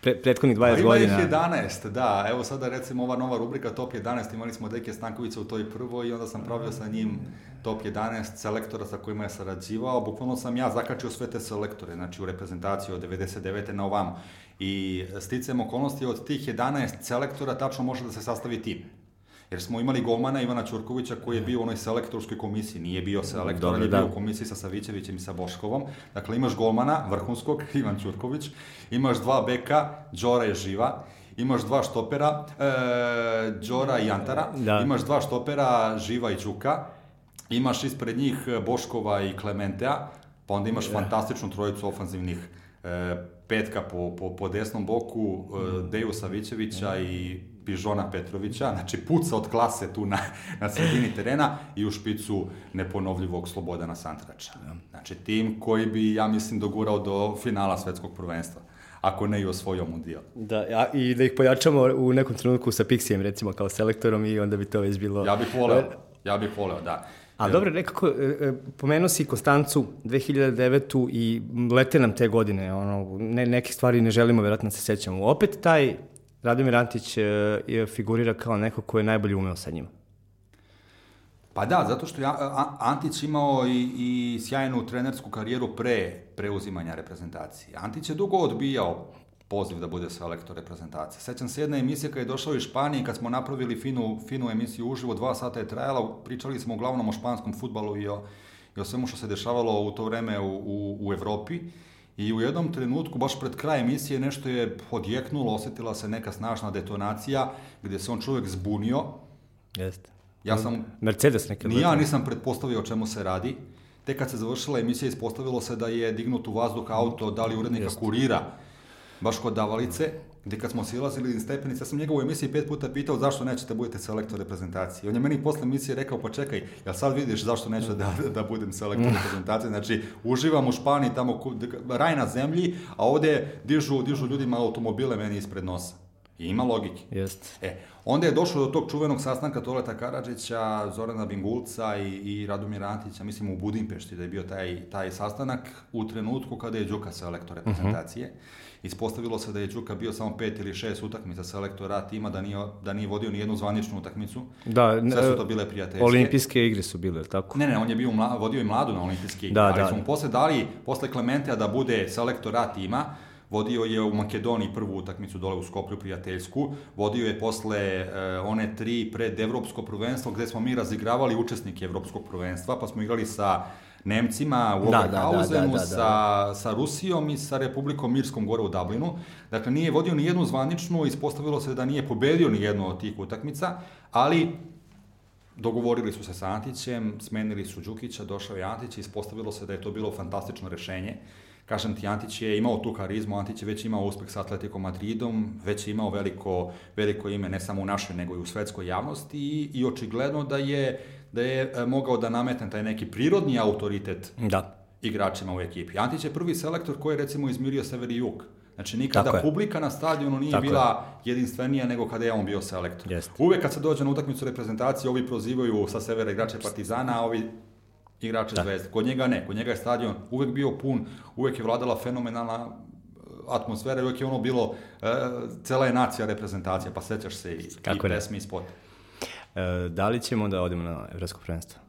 pre, prethodnih 20 godina. Ima ih 11, da. Evo sada recimo ova nova rubrika Top 11, imali smo Deke Stankovića u toj prvoj i onda sam pravio sa njim Top 11 selektora sa kojima je sarađivao. Bukvalno sam ja zakačio sve te selektore, znači u reprezentaciju od 99. na ovam. I sticam okolnosti od tih 11 selektora tačno može da se sastavi tim. Jer smo imali golmana Ivana Ćurkovića koji je bio u onoj selektorskoj komisiji, nije bio selektor, Dobre, je da. bio u komisiji sa Savićevićem i sa Boškovom. Dakle, imaš golmana, vrhunskog, Ivan Ćurković, imaš dva beka, Đora je živa, imaš dva štopera, e, Đora i Antara, da. imaš dva štopera, Živa i Ćuka, imaš ispred njih Boškova i Klementea, pa onda imaš da. fantastičnu trojicu ofanzivnih e, petka po, po, po desnom boku, e, Deju Savićevića i Pižona Petrovića, znači puca od klase tu na, na sredini terena i u špicu neponovljivog Slobodana Santrača. Znači tim koji bi, ja mislim, dogurao do finala svetskog prvenstva ako ne i osvojio mundijal. Da, a, i da ih pojačamo u nekom trenutku sa Pixijem, recimo, kao selektorom i onda bi to već bilo... Ja bih voleo, ja bih voleo, da. A dobro, nekako, e, e, pomenuo si Konstancu 2009. i lete nam te godine, ono, ne, neke stvari ne želimo, verovatno se sećamo. Opet taj Radomir Antić e, je figurira kao neko ko je najbolje umeo sa njima. Pa da, zato što je Antić imao i, i sjajnu trenersku karijeru pre preuzimanja reprezentacije. Antić je dugo odbijao poziv da bude selektor reprezentacije. Sećam se jedne emisije kada je došao iz Španije, kad smo napravili finu, finu emisiju uživo, dva sata je trajala, pričali smo uglavnom o španskom futbalu i o, i o svemu što se dešavalo u to vreme u, u, u Evropi. I u jednom trenutku, baš pred kraj emisije, nešto je odjeknulo, osetila se neka snažna detonacija, gde se on čovjek zbunio. Jeste. Ja sam... Mercedes nekada. Ni ja nisam pretpostavio o čemu se radi. Tek kad se završila emisija, ispostavilo se da je dignut u vazduh auto, da li urednika Jeste. kurira, baš kod davalice, gde kad smo silazili iz stepenice, ja sam njega u emisiji pet puta pitao zašto nećete da budete selektor reprezentacije. On je meni posle emisije rekao, pa čekaj, ja sad vidiš zašto neću da, da budem selektor mm. reprezentacije. Znači, uživam u Španiji, tamo raj na zemlji, a ovde dižu, dižu ljudima automobile meni ispred nosa. I ima logike. Jest. E, onda je došlo do tog čuvenog sastanka Toleta Karadžića, Zorana Bingulca i, i Radomira Antića, mislim u Budimpešti da je bio taj, taj sastanak u trenutku kada je Đuka selektor reprezentacije. Uh -huh. Ispostavilo se da je Đuka bio samo pet ili šest utakmica selektora tima, da nije, da nije vodio ni jednu zvaničnu utakmicu. Da, Sve su to bile prijateljske. Olimpijske igre su bile, tako? Ne, ne, on je bio mla, vodio i mladu na olimpijske igre, Da, ali da, su mu posle dali, posle Klementea da bude selektor A tima, vodio je u Makedoniji prvu utakmicu dole u Skoplju prijateljsku, vodio je posle e, one tri pred evropsko prvenstvo gde smo mi razigravali učesnike evropskog prvenstva, pa smo igrali sa Nemcima u Da, Oberhausenu, da, da, da, da. sa, sa Rusijom i sa Republikom Mirskom gore u Dublinu. Dakle, nije vodio ni jednu zvaničnu, ispostavilo se da nije pobedio ni jednu od tih utakmica, ali dogovorili su se sa Antićem, smenili su Đukića, došao je Antić i ispostavilo se da je to bilo fantastično rešenje. Kažem ti, Antić je imao tu harizmu, Antić je već imao uspeh sa Atletico Madridom, već je imao veliko, veliko ime ne samo u našoj, nego i u svetskoj javnosti i, i očigledno da je, da je e, mogao da nametne taj neki prirodni autoritet Da. igračima u ekipi. Antić je prvi selektor koji je recimo izmirio sever i jug. Znači nikada Tako je. publika na stadionu nije Tako je. bila jedinstvenija nego kada je on bio selektor. Jeste. Uvek kad se dođe na utakmicu reprezentacije, ovi prozivaju sa severa igrače Partizana, a ovi igrače Da. Zvezde. Kod njega ne, kod njega je stadion uvek bio pun, uvek je vladala fenomenalna e, atmosfera i uvek je ono bilo, e, cela je nacija reprezentacija, pa sećaš se i, i Kako ne. pesmi i spot. E, da li ćemo da odemo na evropsko prvenstvo?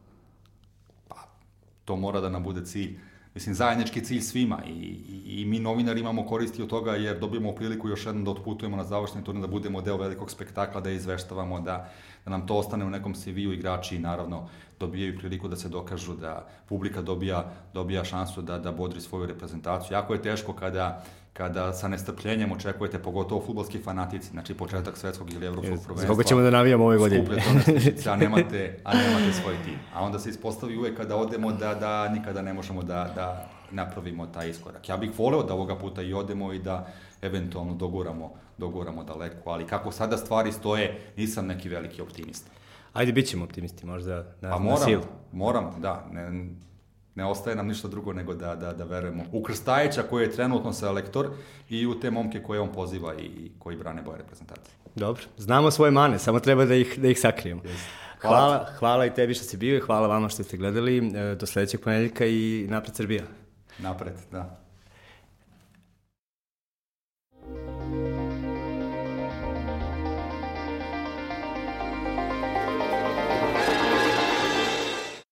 to mora da nam bude cilj. Mislim, zajednički cilj svima i, i, i mi novinari imamo koristi od toga jer dobijemo priliku još jednom da otputujemo na završni turnir, da budemo deo velikog spektakla, da izveštavamo, da, da nam to ostane u nekom CV-u igrači i naravno dobijaju priliku da se dokažu da publika dobija, dobija šansu da, da bodri svoju reprezentaciju. Jako je teško kada kada sa nestrpljenjem očekujete, pogotovo futbolski fanatici, znači početak svetskog ili evropskog prvenstva. Zbog ćemo da navijamo ove godine. Na stičice, a nemate, a nemate svoj tim. A onda se ispostavi uvek kada odemo da, da nikada ne možemo da, da napravimo taj iskorak. Ja bih voleo da ovoga puta i odemo i da eventualno doguramo, doguramo daleko, ali kako sada stvari stoje, nisam neki veliki optimista. Ajde, bit ćemo optimisti, možda na, Pa na moram, silu. moram, da, ne, ne ostaje nam ništa drugo nego da, da, da verujemo u Krstajića koji je trenutno selektor i u te momke koje on poziva i koji brane boje reprezentacije. Dobro, znamo svoje mane, samo treba da ih, da ih sakrijemo. Hvala Hvala, hvala i tebi što si bio i hvala vama što ste gledali. E, Do sledećeg ponedjeljka i napred Srbija. Napred, da.